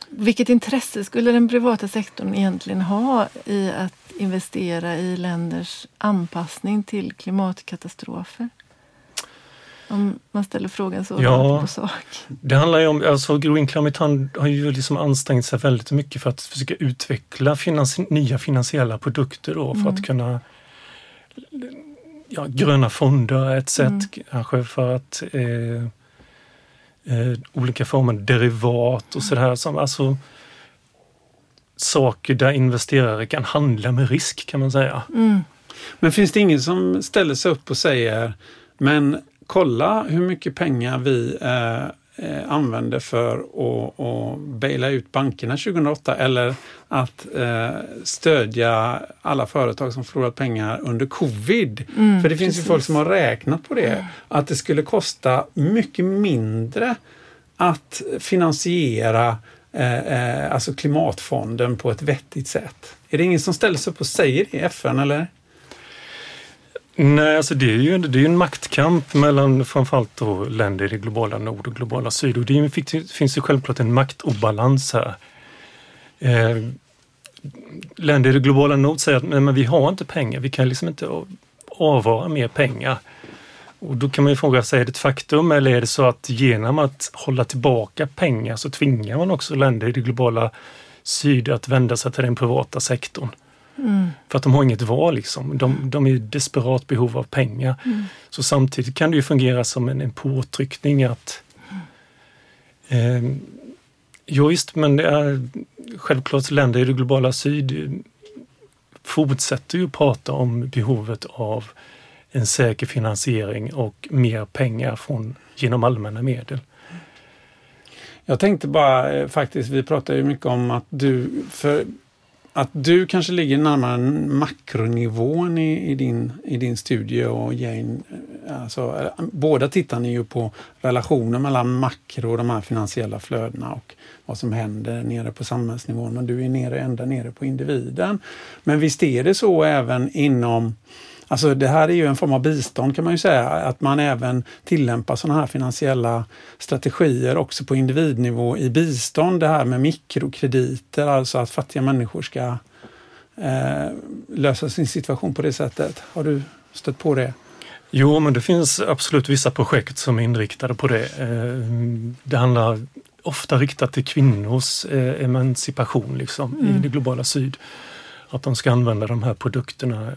Vilket intresse skulle den privata sektorn egentligen ha i att investera i länders anpassning till klimatkatastrofer? Om man ställer frågan så ja, på sak. Det handlar ju om, alltså Green Climate Fund har ju liksom ansträngt sig väldigt mycket för att försöka utveckla finans, nya finansiella produkter då för mm. att kunna ja, gröna fonder är ett sätt mm. kanske för att eh, eh, olika former av derivat och sådär. Som, alltså, saker där investerare kan handla med risk kan man säga. Mm. Men finns det ingen som ställer sig upp och säger men kolla hur mycket pengar vi eh, eh, använde för att, att baila ut bankerna 2008 eller att eh, stödja alla företag som förlorat pengar under covid. Mm, för det finns precis. ju folk som har räknat på det, att det skulle kosta mycket mindre att finansiera eh, eh alltså klimatfonden på ett vettigt sätt. Är det ingen som ställer sig upp och säger det i FN eller? Nej, alltså det är ju det är en maktkamp mellan framförallt då länder i det globala nord och globala syd och det finns ju självklart en maktobalans här. Eh, länder i det globala nord säger att nej, men vi har inte pengar, vi kan liksom inte avvara mer pengar. Och då kan man ju fråga sig, är det ett faktum eller är det så att genom att hålla tillbaka pengar så tvingar man också länder i det globala syd att vända sig till den privata sektorn? Mm. För att de har inget val. Liksom. De, de är i desperat behov av pengar. Mm. Så samtidigt kan det ju fungera som en, en påtryckning att eh, Jo visst, men det är självklart länder i det globala syd fortsätter ju prata om behovet av en säker finansiering och mer pengar från, genom allmänna medel. Jag tänkte bara eh, faktiskt, vi pratar ju mycket om att du, för att du kanske ligger närmare makronivån i, i, din, i din studie och Jane, alltså, båda tittar ni ju på relationen mellan makro och de här finansiella flödena och vad som händer nere på samhällsnivån. Men du är nere, ända nere på individen. Men visst är det så även inom Alltså det här är ju en form av bistånd kan man ju säga, att man även tillämpar sådana här finansiella strategier också på individnivå i bistånd. Det här med mikrokrediter, alltså att fattiga människor ska eh, lösa sin situation på det sättet. Har du stött på det? Jo, men det finns absolut vissa projekt som är inriktade på det. Eh, det handlar ofta riktat till kvinnors eh, emancipation liksom, mm. i det globala syd. Att de ska använda de här produkterna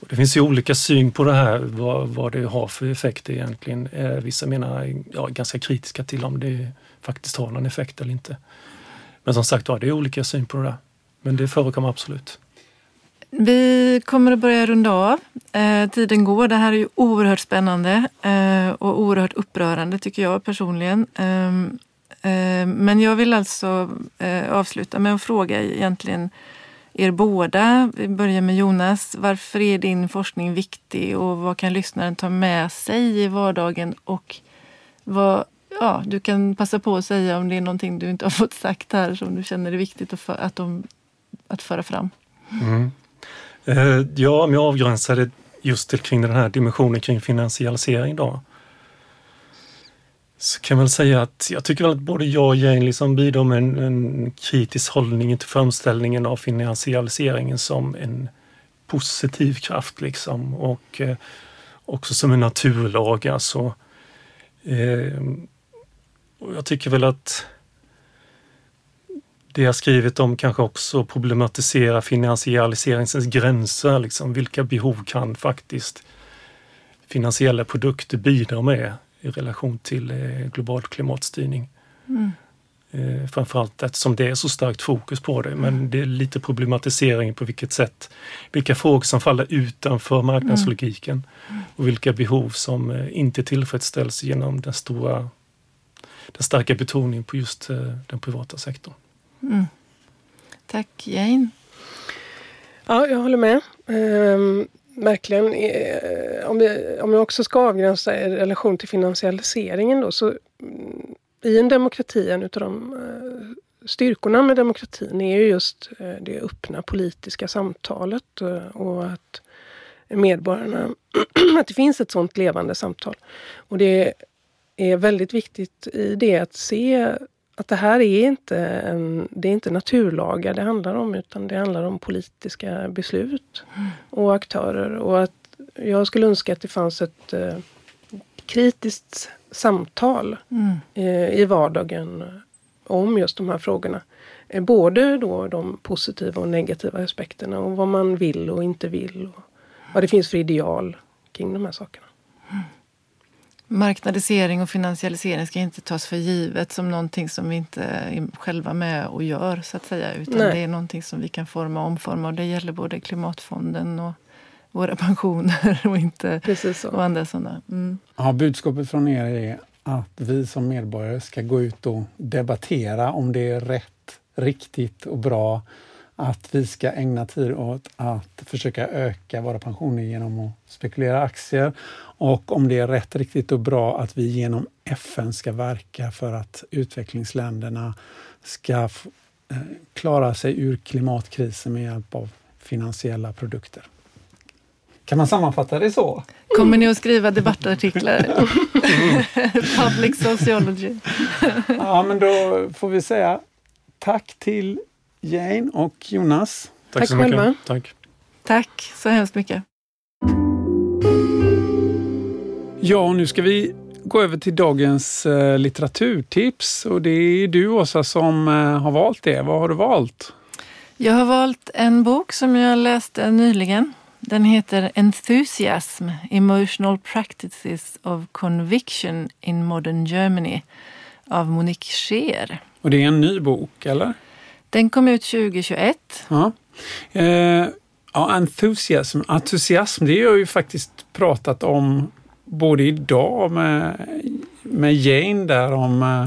det finns ju olika syn på det här, vad, vad det har för effekt egentligen. Eh, vissa menar, ja, ganska kritiska till om det faktiskt har någon effekt eller inte. Men som sagt ja, det är olika syn på det där. Men det förekommer absolut. Vi kommer att börja runda av. Eh, tiden går. Det här är ju oerhört spännande eh, och oerhört upprörande tycker jag personligen. Eh, eh men jag vill alltså eh, avsluta med att fråga egentligen er båda. Vi börjar med Jonas. Varför är din forskning viktig och vad kan lyssnaren ta med sig i vardagen? Och vad, ja, du kan passa på att säga om det är någonting du inte har fått sagt här som du känner är viktigt att, för, att, de, att föra fram. Mm. Eh, ja, om jag avgränsar det just till kring den här dimensionen kring finansialisering då så kan man säga att jag tycker väl att både jag och Jane liksom bidrar med en, en kritisk hållning till framställningen av finansialiseringen som en positiv kraft liksom och eh, också som en naturlag. Alltså, eh, och jag tycker väl att det jag skrivit om kanske också problematisera finansialiseringens gränser. Liksom, vilka behov kan faktiskt finansiella produkter bidra med? I relation till eh, global klimatstyrning. Mm. Eh, framförallt eftersom det är så starkt fokus på det. Men mm. det är lite problematisering på vilket sätt, vilka frågor som faller utanför marknadslogiken mm. och vilka behov som eh, inte tillfredsställs genom den stora, den starka betoningen på just eh, den privata sektorn. Mm. Tack Jane. Ja, jag håller med. Ehm, verkligen. Eh, om, vi, om jag också ska avgränsa i relation till finansialiseringen då, så mm, i en demokrati, en av de eh, styrkorna med demokratin är ju just eh, det öppna politiska samtalet eh, och att medborgarna, att det finns ett sånt levande samtal. Och det är väldigt viktigt i det att se att det här är inte, en, det är inte naturlagar det handlar om utan det handlar om politiska beslut och aktörer. Och att jag skulle önska att det fanns ett eh, kritiskt samtal mm. eh, i vardagen om just de här frågorna. Eh, både då de positiva och negativa aspekterna och vad man vill och inte vill. Och vad det finns för ideal kring de här sakerna. Marknadisering och finansialisering ska inte tas för givet som någonting som vi inte är själva med och gör så att säga. Utan Nej. det är någonting som vi kan forma och omforma och det gäller både klimatfonden och våra pensioner och inte och andra sådana. Mm. Ja, budskapet från er är att vi som medborgare ska gå ut och debattera om det är rätt, riktigt och bra att vi ska ägna tid åt att försöka öka våra pensioner genom att spekulera aktier och om det är rätt, riktigt och bra att vi genom FN ska verka för att utvecklingsländerna ska eh, klara sig ur klimatkrisen med hjälp av finansiella produkter. Kan man sammanfatta det så? Kommer ni att skriva debattartiklar? Public sociology. ja, men då får vi säga tack till Jane och Jonas. Tack, tack så mycket. Själva. Tack. Tack så hemskt mycket. Ja, nu ska vi gå över till dagens eh, litteraturtips och det är du Åsa som eh, har valt det. Vad har du valt? Jag har valt en bok som jag läste nyligen. Den heter Enthusiasm, Emotional Practices of Conviction in Modern Germany av Monique Scheer. Och det är en ny bok, eller? Den kom ut 2021. Ja. Eh, ja, entusiasm. entusiasm, det har jag ju faktiskt pratat om både idag med, med Jane där om eh,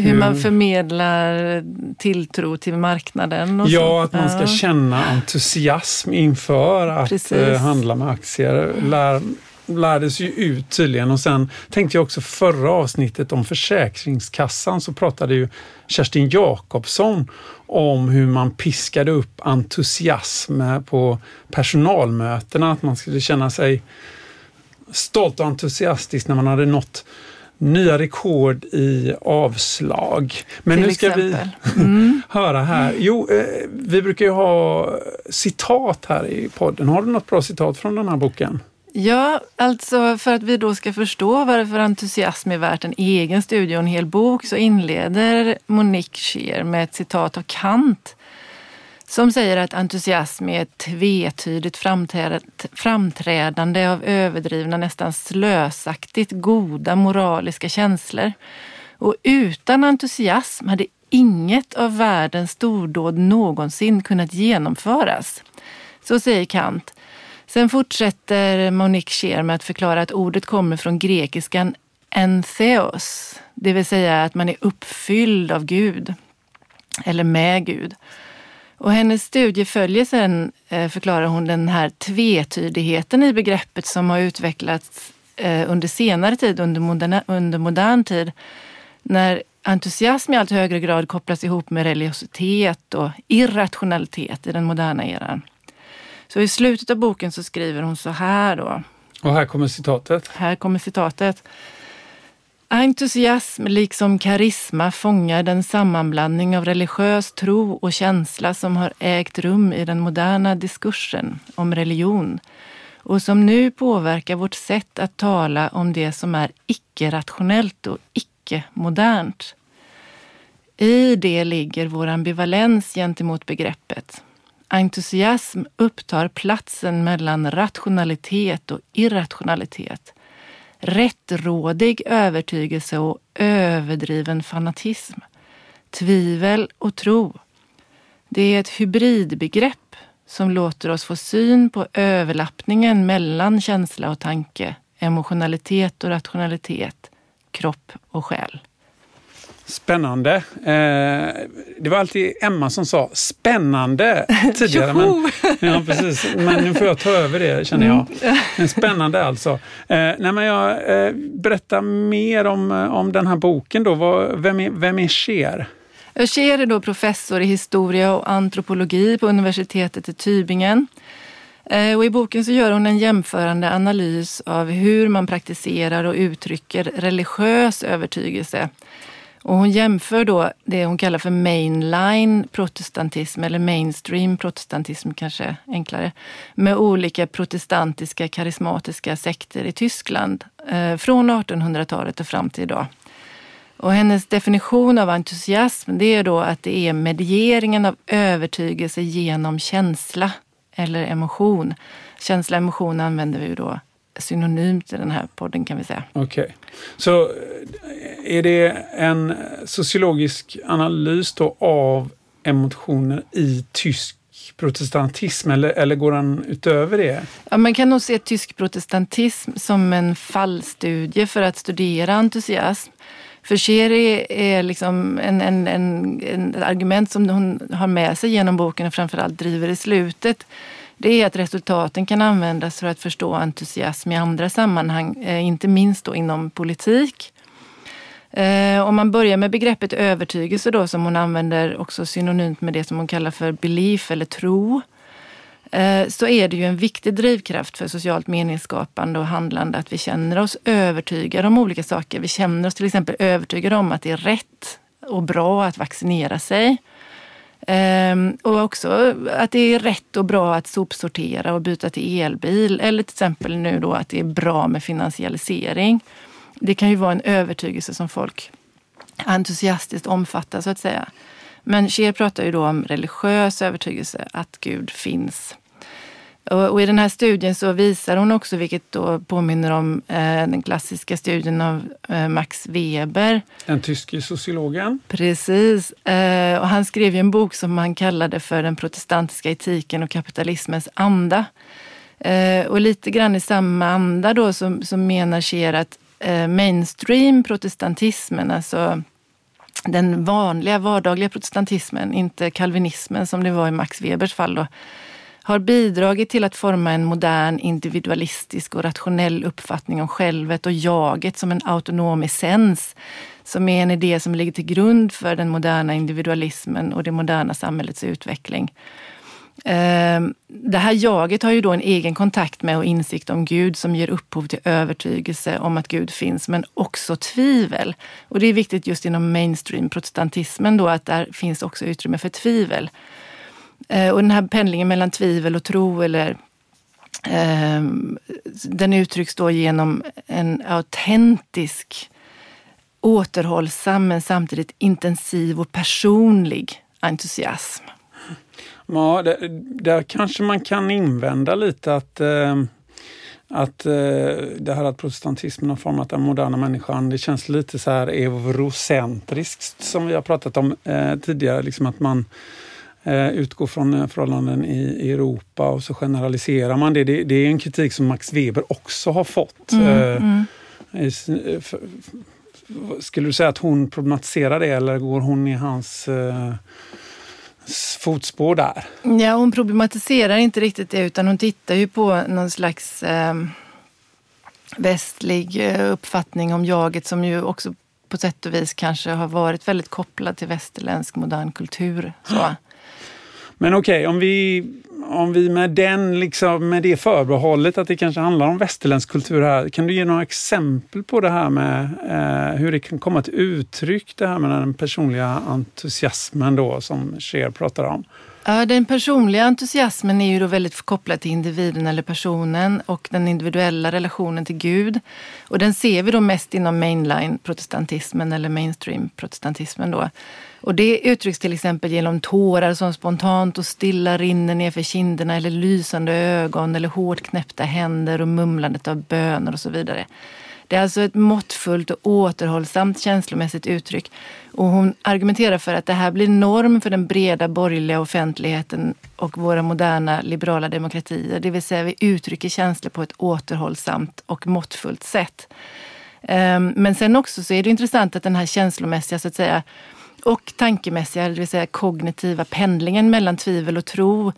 hur man förmedlar tilltro till marknaden. ja, så. att man ska ja. känna entusiasm inför att Precis. Eh, handla med aktier. Lär, lärdes ju ut tydligen och sen tänkte jag också förra avsnittet om Försäkringskassan så pratade ju Kerstin Jakobsson om hur man piskade upp entusiasm på personalmötena, att man skulle känna sig stolt och entusiastisk när man hade nått nya rekord i avslag. Men Till nu ska exempel. vi mm. höra här. Jo, eh, vi brukar ju ha citat här i podden. Har du något bra citat från den här boken? Ja, alltså för att vi då ska förstå varför entusiasm är värt en egen studie och en hel bok så inleder Monique Scheer med ett citat av Kant som säger att entusiasm är ett tvetydigt framträdande av överdrivna, nästan slösaktigt goda moraliska känslor. Och utan entusiasm hade inget av världens stordåd någonsin kunnat genomföras. Så säger Kant. Sen fortsätter Monique Scheer med att förklara att ordet kommer från grekiskan entheos, det vill säga att man är uppfylld av Gud, eller med Gud. Och hennes studie följer sen, eh, förklarar hon, den här tvetydigheten i begreppet som har utvecklats eh, under senare tid, under, moderna, under modern tid. När entusiasm i allt högre grad kopplas ihop med religiositet och irrationalitet i den moderna eran. Så i slutet av boken så skriver hon så här då. Och här kommer citatet. Här kommer citatet. Entusiasm liksom karisma fångar den sammanblandning av religiös tro och känsla som har ägt rum i den moderna diskursen om religion och som nu påverkar vårt sätt att tala om det som är icke-rationellt och icke-modernt. I det ligger vår ambivalens gentemot begreppet. Entusiasm upptar platsen mellan rationalitet och irrationalitet rättrådig övertygelse och överdriven fanatism. tvivel och tro. Det är ett hybridbegrepp som låter oss få syn på överlappningen mellan känsla och tanke, emotionalitet och rationalitet, kropp och själ. Spännande. Eh, det var alltid Emma som sa spännande tidigare. men, ja, precis. men nu får jag ta över det känner jag. Mm. Spännande alltså. Eh, nej, men jag, eh, berätta mer om, om den här boken. Då. Vad, vem, är, vem är Cher? Cher är då professor i historia och antropologi på universitetet i Tübingen. Och I boken så gör hon en jämförande analys av hur man praktiserar och uttrycker religiös övertygelse och hon jämför då det hon kallar för mainline protestantism, eller mainstream protestantism kanske enklare, med olika protestantiska karismatiska sekter i Tyskland eh, från 1800-talet och fram till idag. Och hennes definition av entusiasm det är då att det är medieringen av övertygelse genom känsla eller emotion. Känsla och emotion använder vi ju då synonymt i den här podden kan vi säga. Okej. Okay. Så eh, är det en sociologisk analys då av emotioner i tysk protestantism eller, eller går den utöver det? Ja, man kan nog se tysk protestantism som en fallstudie för att studera entusiasm. För Cher är liksom en, en, en, en argument som hon har med sig genom boken och framförallt driver i slutet det är att resultaten kan användas för att förstå entusiasm i andra sammanhang, eh, inte minst då inom politik. Eh, om man börjar med begreppet övertygelse då, som hon använder också synonymt med det som hon kallar för belief eller tro, eh, så är det ju en viktig drivkraft för socialt meningsskapande och handlande att vi känner oss övertygade om olika saker. Vi känner oss till exempel övertygade om att det är rätt och bra att vaccinera sig. Ehm, och också att det är rätt och bra att sopsortera och byta till elbil. Eller till exempel nu då att det är bra med finansialisering. Det kan ju vara en övertygelse som folk entusiastiskt omfattar så att säga. Men Cher pratar ju då om religiös övertygelse, att Gud finns. Och, I den här studien så visar hon också, vilket då påminner om eh, den klassiska studien av eh, Max Weber. Den tyske sociologen. Precis. Eh, och han skrev ju en bok som han kallade för Den protestantiska etiken och kapitalismens anda. Och lite grann i samma anda då så, så menar Scheer att mainstream protestantismen, alltså den vanliga vardagliga protestantismen, inte kalvinismen som det var i Max Webers fall då, har bidragit till att forma en modern individualistisk och rationell uppfattning om självet och jaget som en autonom essens som är en idé som ligger till grund för den moderna individualismen och det moderna samhällets utveckling. Ehm, det här jaget har ju då en egen kontakt med och insikt om Gud som ger upphov till övertygelse om att Gud finns, men också tvivel. Och det är viktigt just inom mainstream protestantismen då att där finns också utrymme för tvivel. Eh, och den här pendlingen mellan tvivel och tro eller eh, den uttrycks då genom en autentisk, återhållsam men samtidigt intensiv och personlig entusiasm. Ja, där, där kanske man kan invända lite att eh, att eh, det här att protestantismen har format den moderna människan, det känns lite så här eurocentriskt som vi har pratat om eh, tidigare. Liksom att man Eh, utgår från eh, förhållanden i Europa och så generaliserar man det. det. det. är en kritik som Max Weber också har fått. Mm, eh, mm. Skulle du säga att hon problematiserar det eller går hon i hans fotspår där? Ja, hon problematiserar inte riktigt det utan hon tittar ju på någon slags eh, västlig uppfattning om jaget som ju också på sätt och vis kanske har varit väldigt kopplad till västerländsk modern kultur. Så. Men okej, okay, om, vi, om vi med, den, liksom, med det förbehållet att det kanske handlar om västerländsk kultur här. Kan du ge några exempel på det här med eh, hur det kan komma till uttryck, det här med den personliga entusiasmen då som Cher pratar om? Ja, den personliga entusiasmen är ju då väldigt kopplad till individen eller personen och den individuella relationen till Gud. Och den ser vi då mest inom mainline protestantismen eller mainstream protestantismen då. Och det uttrycks till exempel genom tårar som spontant och stilla rinner nerför kinderna eller lysande ögon eller hårt knäppta händer och mumlandet av böner och så vidare. Det är alltså ett måttfullt och återhållsamt känslomässigt uttryck. Och hon argumenterar för att det här blir norm för den breda borgerliga offentligheten och våra moderna liberala demokratier. Det vill säga vi uttrycker känslor på ett återhållsamt och måttfullt sätt. Ehm, men sen också så är det intressant att den här känslomässiga så att säga och tankemässiga, det vill säga kognitiva pendlingen mellan tvivel och tro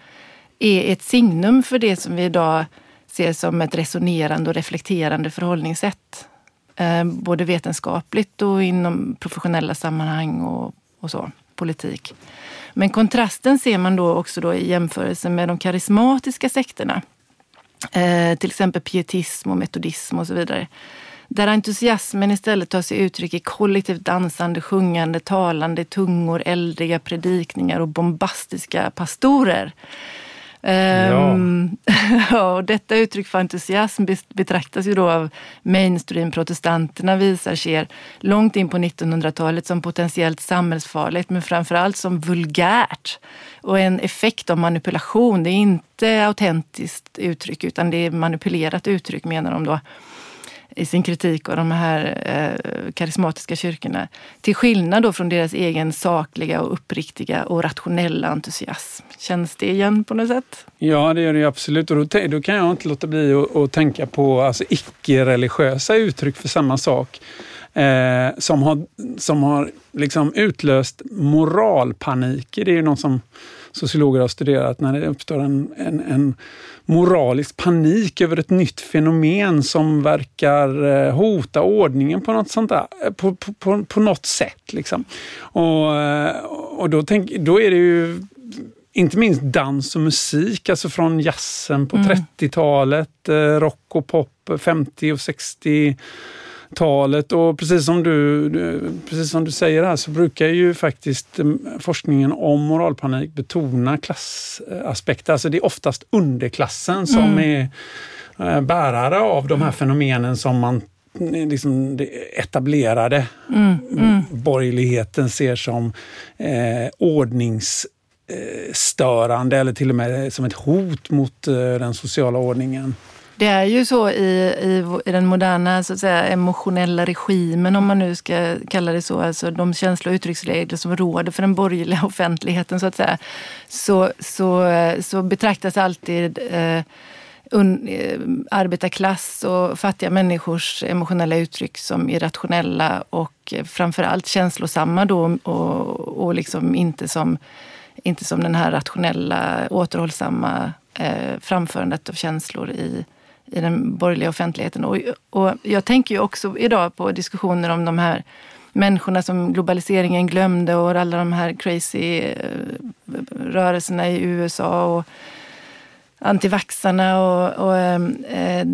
är ett signum för det som vi idag ser som ett resonerande och reflekterande förhållningssätt. Eh, både vetenskapligt och inom professionella sammanhang och, och så, politik. Men kontrasten ser man då också då i jämförelse med de karismatiska sekterna. Eh, till exempel pietism och metodism och så vidare. Där entusiasmen istället tar sig uttryck i kollektivt dansande, sjungande, talande tungor, eldriga predikningar och bombastiska pastorer. Ja. Um, ja, och detta uttryck för entusiasm betraktas ju då av mainstream-protestanterna visar ser långt in på 1900-talet som potentiellt samhällsfarligt men framförallt som vulgärt och en effekt av manipulation. Det är inte autentiskt uttryck utan det är manipulerat uttryck menar de då i sin kritik av de här eh, karismatiska kyrkorna. Till skillnad då från deras egen sakliga och uppriktiga och rationella entusiasm. Känns det igen på något sätt? Ja, det gör det absolut. Och då, då kan jag inte låta bli att, att tänka på alltså, icke-religiösa uttryck för samma sak. Eh, som har, som har liksom utlöst moralpanik. Det är ju någon som sociologer har studerat när det uppstår en, en, en moralisk panik över ett nytt fenomen som verkar eh, hota ordningen på något sånt där, eh, på, på, på, på något sätt. Liksom. Och, eh, och då, tänk, då är det ju inte minst dans och musik, alltså från jazzen på mm. 30-talet, rock och pop 50 och 60 talet och precis som du, precis som du säger här så brukar ju faktiskt mm, forskningen om moralpanik betona klassaspekter. Alltså det är oftast underklassen som mm. är eh, bärare av de här fenomenen som man eh, liksom det etablerade mm, mm. borgerligheten ser som eh, ordningsstörande eller till och med som ett hot mot eh, den sociala ordningen. Det är ju så i, i, i, den moderna så att säga, emotionella regimen, om man nu ska kalla det så, alltså de känslo och uttrycksregler som råder för den borgerliga offentligheten så att säga, så, så, så betraktas alltid eh, un, eh, arbetarklass och fattiga människors emotionella uttryck som irrationella och framförallt känslosamma då och, och liksom inte som, inte som den här rationella, återhållsamma eh, framförandet av känslor i i den borgerliga offentligheten. Och, och jag tänker ju också idag på diskussioner om de här människorna som globaliseringen glömde och alla de här crazy eh, rörelserna i USA och antivaxarna och, och ehm, eh,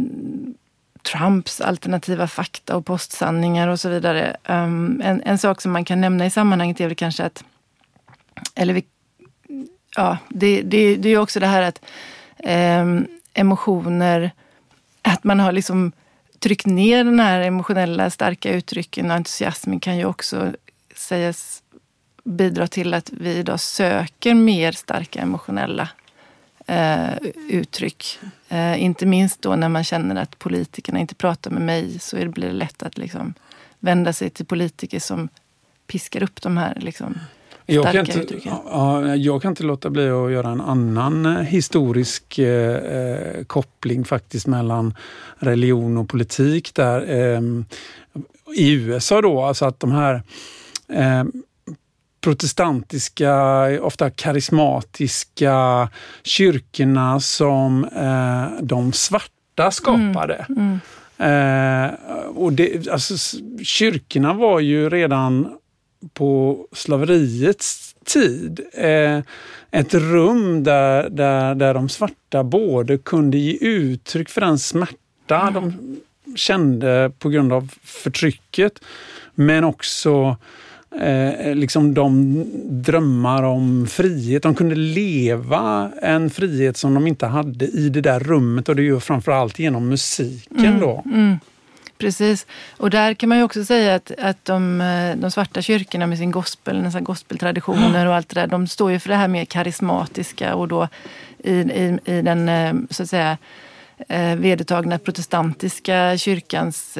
Trumps alternativa fakta och postsanningar och så vidare. Um, en, en sak som man kan nämna i sammanhanget är väl kanske att, eller vi, ja, det, det, det är också det här att um, emotioner att man har liksom tryckt ner den här emotionella starka uttrycken och entusiasmen kan ju också sägas bidra till att vi idag söker mer starka emotionella eh, uttryck. Eh, inte minst då när man känner att politikerna inte pratar med mig så blir det lätt att liksom vända sig till politiker som piskar upp de här liksom, jag kan, inte, ja, jag kan inte låta bli att göra en annan eh, historisk eh, eh, koppling faktiskt mellan religion och politik där. Eh, I USA då, alltså att de här eh, protestantiska, ofta karismatiska kyrkorna som eh, de svarta skapade. Mm, mm. och det, alltså, kyrkorna var ju redan på slaveriets tid. Eh, ett rum där, där, där de svarta både kunde ge uttryck för den smärta mm. de kände på grund av förtrycket, men också eh, liksom de drömmar om frihet. De kunde leva en frihet som de inte hade i det där rummet och det är ju framförallt genom musiken mm. då. Mm. Precis. Och där kan man ju också säga att, att de, eh, de svarta kyrkorna med sin gospel, nästan gospeltraditioner och allt det där, de står ju för det här mer karismatiska och då i, i, i den, eh, så att säga, eh, vedertagna protestantiska kyrkans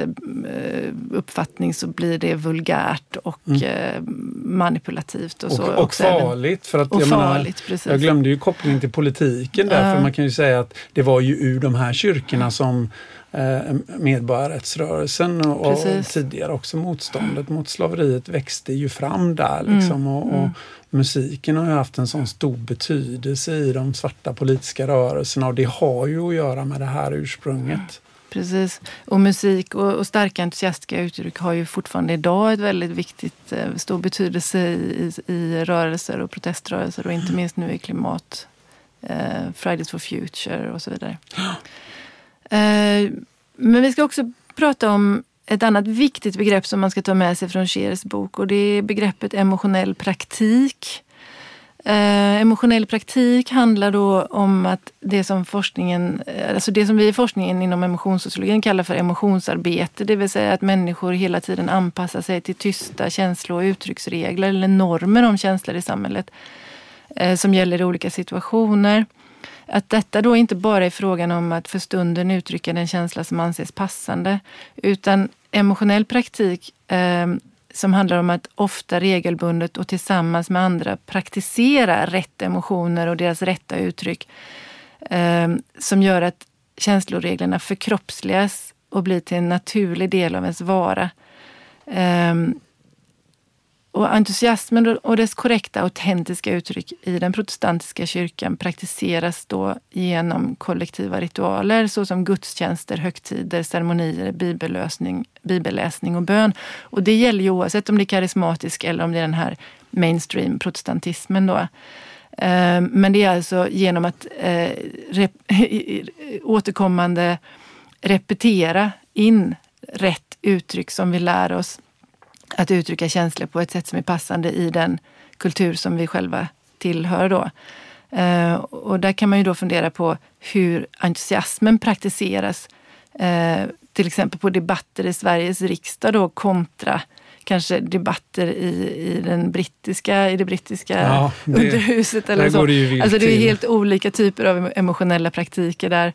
uppfattning så blir det vulgärt och mm. manipulativt. Och, så, och farligt. För att, jag, farligt menar, jag glömde ju kopplingen till politiken där, uh. för man kan ju säga att det var ju ur de här kyrkorna som medborgarrättsrörelsen och, och, tidigare också motståndet mot slaveriet växte ju fram där. Mm. Liksom, mm. och, och, musiken har ju haft en sån stor betydelse i de svarta politiska rörelserna och det har ju att göra med det här ursprunget. Precis. Och musik och, och, starka entusiastiska uttryck har ju fortfarande idag ett väldigt viktigt, eh, stor betydelse i, i, i rörelser och proteströrelser och inte minst nu i klimat, eh, Fridays for Future och så vidare. Eh, men vi ska också prata om ett annat viktigt begrepp som man ska ta med sig från Scheers bok och det är begreppet emotionell praktik. Eh, emotionell praktik handlar då om att det som forskningen, eh, alltså det som vi i forskningen inom emotionssociologin kallar för emotionsarbete, det vill säga att människor hela tiden anpassar sig till tysta känslo och uttrycksregler eller normer om känslor i samhället eh, som gäller i olika situationer. Att detta då inte bara är frågan om att för stunden uttrycka den känsla som anses passande, utan emotionell praktik eh, som handlar om att ofta regelbundet och tillsammans med andra praktisera rätt emotioner och deras rätta uttryck. Eh, som gör att känsloreglerna förkroppsligas och blir till en naturlig del av ens vara. Eh, och entusiasmen och dess korrekta, autentiska uttryck i den protestantiska kyrkan praktiseras då genom kollektiva ritualer såsom gudstjänster, högtider, ceremonier, bibellösning, bibelläsning och bön. Och det gäller ju oavsett om det är karismatisk eller om det är den här mainstream protestantismen. Då. Eh, men det är alltså genom att eh, återkommande repetera in rätt uttryck som vi lär oss att uttrycka känslor på ett sätt som är passande i den kultur som vi själva tillhör. Då. Eh, och där kan man ju då fundera på hur entusiasmen praktiseras. Eh, till exempel på debatter i Sveriges riksdag då kontra kanske debatter i, i, den brittiska, i det brittiska ja, det, underhuset. Eller så. Det alltså det är helt olika typer av emotionella praktiker där.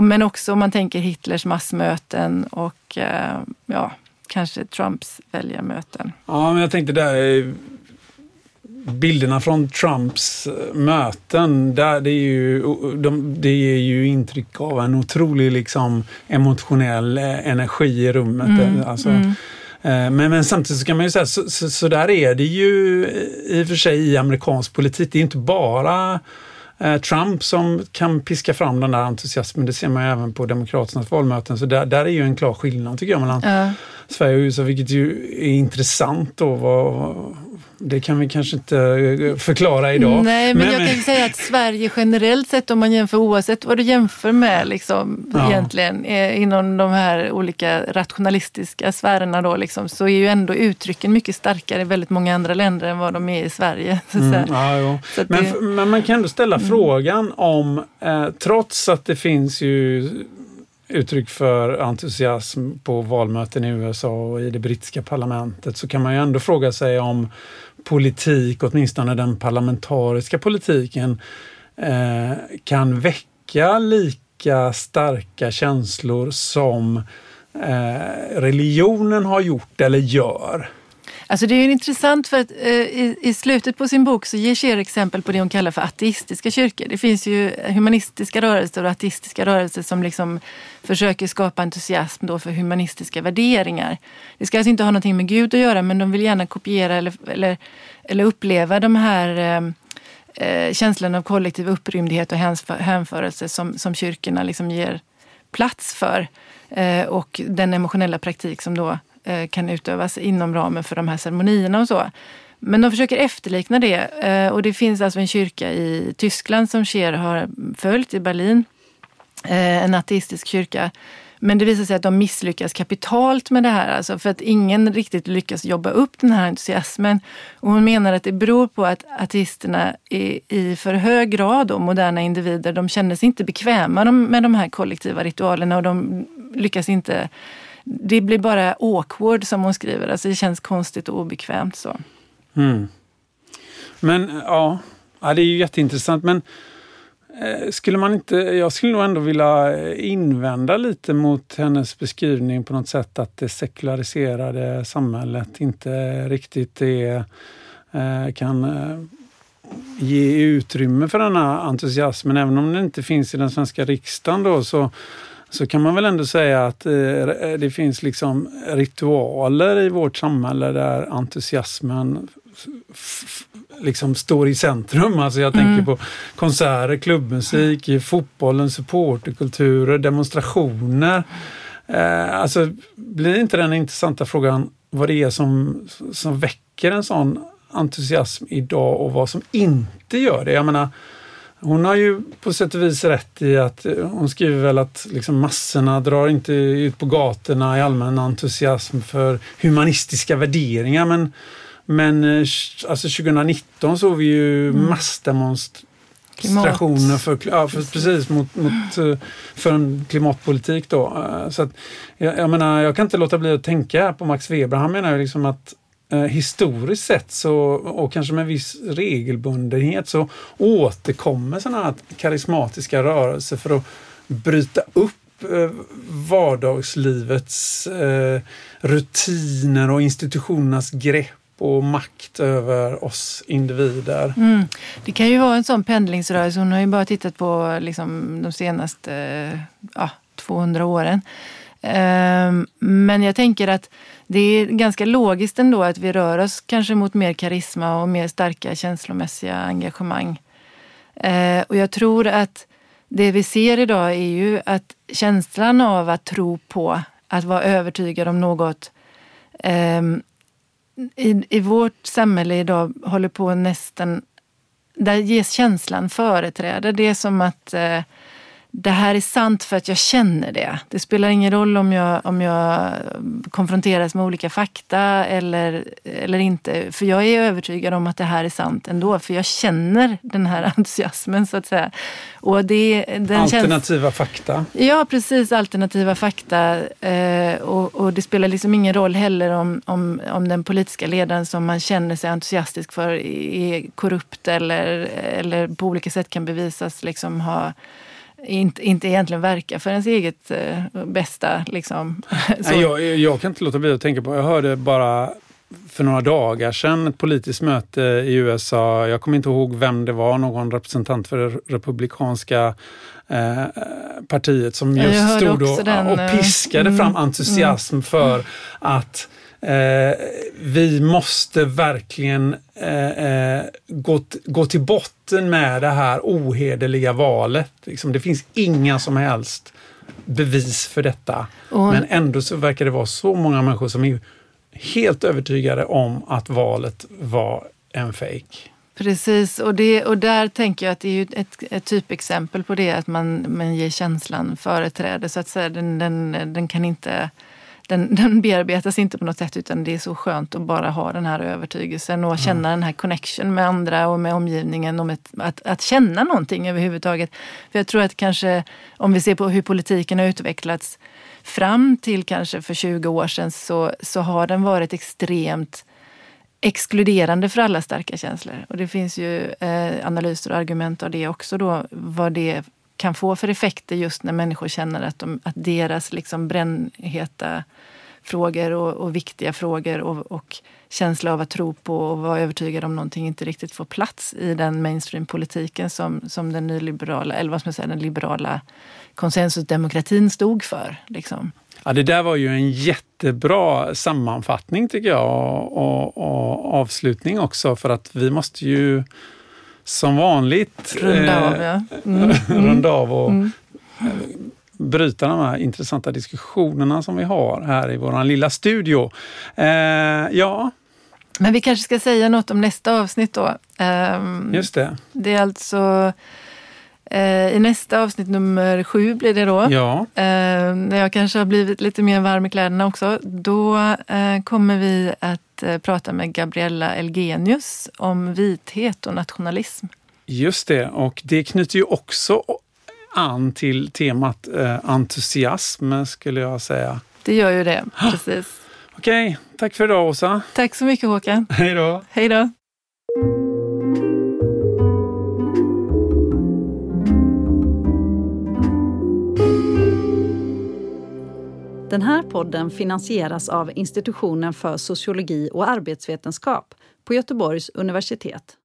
men också om man tänker Hitlers massmöten och eh, ja, kanske Trumps väljarmöten. Ja, men jag tänkte där bilderna från Trumps eh, möten, där det, är ju, de, det ger ju intryck av en otrolig liksom, emotionell eh, energi i rummet. Mm, alltså, mm. Men, men, samtidigt så kan man ju säga, så, så, så, där är det ju i och för sig i amerikansk politik. Det är inte bara Trump som kan piska fram den där entusiasmen. Det ser man ju även på Demokraternas valmöten. Så där, där är ju en klar skillnad tycker jag mellan ja. Sverige och USA, vilket ju är intressant då. Vad, det kan vi kanske inte eh, förklara idag. Nej, men, men jag kan säga att Sverige generellt sett, om man jämför oavsett vad du jämför med liksom, ja. egentligen, eh, inom de här olika rationalistiska sfärerna då, liksom, så är ju ändå uttrycken mycket starkare i väldigt många andra länder än vad de är i Sverige. Mm, ja, men, det, men, man kan ändå ställa mm. frågan om, eh, trots att det finns ju uttryck för entusiasm på valmöten i USA och i det brittiska parlamentet så kan man ju ändå fråga sig om politik, åtminstone den parlamentariska politiken, eh, kan väcka lika starka känslor som eh, religionen har gjort eller gör. Alltså det är intressant för att eh, i, i, slutet på sin bok så ger Scheer exempel på det hon kallar för ateistiska kyrkor. Det finns ju humanistiska rörelser och ateistiska rörelser som liksom försöker skapa entusiasm då för humanistiska värderingar. Det ska alltså inte ha någonting med Gud att göra men de vill gärna kopiera eller, eller, eller uppleva de här eh, eh känslan av kollektiv upprymdhet och hänförelse som, som kyrkorna liksom ger plats för. Eh, och den emotionella praktik som då Eh, kan utövas inom ramen för de här ceremonierna och så. Men de försöker efterlikna det eh, och det finns alltså en kyrka i Tyskland som Scheer har följt i Berlin. Eh, en ateistisk kyrka. Men det visar sig att de misslyckas kapitalt med det här, alltså för att ingen riktigt lyckas jobba upp den här entusiasmen. Och hon menar att det beror på att ateisterna i för hög grad, då, moderna individer, de känner sig inte bekväma med de här kollektiva ritualerna och de lyckas inte det blir bara awkward som hon skriver. Alltså det känns konstigt och obekvämt. så. Mm. Men ja, ja, det är ju jätteintressant. Men Eh, skulle man inte, jag skulle nog ändå vilja eh, invända lite mot hennes beskrivning på något sätt att det sekulariserade samhället inte riktigt är, eh, kan eh, ge utrymme för denna entusiasmen. Även om den inte finns i den svenska riksdagen då, så, så kan man väl ändå säga att det finns liksom ritualer i vårt samhälle där entusiasmen liksom står i centrum. Alltså jag tänker mm. på konserter, klubbmusik, fotbollen, supporterkulturer, demonstrationer. Eh, alltså blir inte den intressanta frågan vad det är som, som väcker en sån entusiasm idag och vad som inte gör det. Jag menar, hon har ju på sätt och vis rätt i att hon skriver väl att liksom massorna drar inte ut på gatorna i allmän entusiasm för humanistiska värderingar men men eh, alltså 2019 såg vi ju mm. massdemonstrationer för, ja, för, precis, mot, mot, eh, för en klimatpolitik. Då. Eh, så att, jag, jag, menar, jag kan inte låta bli att tänka på Max Weber. Han menar ju liksom att eh, historiskt sett så, och kanske med viss regelbundenhet så återkommer sådana här karismatiska rörelser för att bryta upp eh, vardagslivets eh, rutiner och institutionernas grepp och makt över oss individer. Mm. Det kan ju vara en sån pendlingsrörelse. Hon har ju bara tittat på liksom, de senaste eh, 200 åren. Eh, men jag tänker att det är ganska logiskt ändå att vi rör oss kanske mot mer karisma och mer starka känslomässiga engagemang. Eh, och jag tror att det vi ser idag är ju att känslan av att tro på, att vara övertygad om något ehm, i, i vårt samhälle idag håller på nästan... Där ges känslan företräde. Det är som att eh, det här är sant för att jag känner det. Det spelar ingen roll om jag, om jag konfronteras med olika fakta eller, eller inte. För jag är övertygad om att det här är sant ändå. För jag känner den här entusiasmen så att säga. Och det, den alternativa känns... fakta. Ja, precis. Alternativa fakta. Eh, och, och, det spelar liksom ingen roll heller om, om, om den politiska ledaren som man känner sig entusiastisk för är korrupt eller, eller på olika sätt kan bevisas liksom ha inte, inte egentligen verka för ens eget eh, bästa. Liksom. Nej, jag, jag kan inte låta bli att tänka på, jag hörde bara för några dagar sedan ett politiskt möte i USA. Jag kommer inte ihåg vem det var, någon representant för det republikanska eh, partiet som just stod och, och eh, piskade mm, fram entusiasm mm, för att Eh, vi måste verkligen eh, eh, gå, gå till botten med det här ohederliga valet. Liksom, det finns inga som helst bevis för detta. Och... Men ändå så verkar det vara så många människor som är helt övertygade om att valet var en fejk. Precis, och, det, och där tänker jag att det är ett, ett typexempel på det att man, man ger känslan företräde så att säga. Den, den, den kan inte den, den bearbetas inte på något sätt utan det är så skönt att bara ha den här övertygelsen och känna mm. den här connection med andra och med omgivningen. Och att, att känna någonting överhuvudtaget. För jag tror att kanske om vi ser på hur politiken har utvecklats fram till kanske för 20 år sedan så, så har den varit extremt exkluderande för alla starka känslor. Och det finns ju eh, analyser och argument av det också då, vad det kan få för effekter just när människor känner att, de, att deras liksom brännheta frågor och, och viktiga frågor och, och, känsla av att tro på och vara övertygad om någonting inte riktigt får plats i den mainstream-politiken som, som den nyliberala, eller vad ska man säga, den liberala konsensusdemokratin stod för. Liksom. Ja, det där var ju en jättebra sammanfattning tycker jag och, och, och avslutning också för att vi måste ju som vanligt runda av, ja. Mm. runda av och mm. bryta de här intressanta diskussionerna som vi har här i vår lilla studio. Eh, ja. Men vi kanske ska säga något om nästa avsnitt då. Eh, Just det. Det är alltså eh, i nästa avsnitt nummer sju blir det då. Ja. Eh, när jag kanske har blivit lite mer varm i kläderna också. Då eh, kommer vi att Eh, prata med Gabriella Elgenius om vithet och nationalism. Just det, och det knyter ju också an till temat eh, entusiasm skulle jag säga. Det gör ju det, precis. Okej, tack för idag Åsa. Tack så mycket Håkan. Hej då. Hej då. Den här podden finansieras av Institutionen för sociologi och arbetsvetenskap på Göteborgs universitet.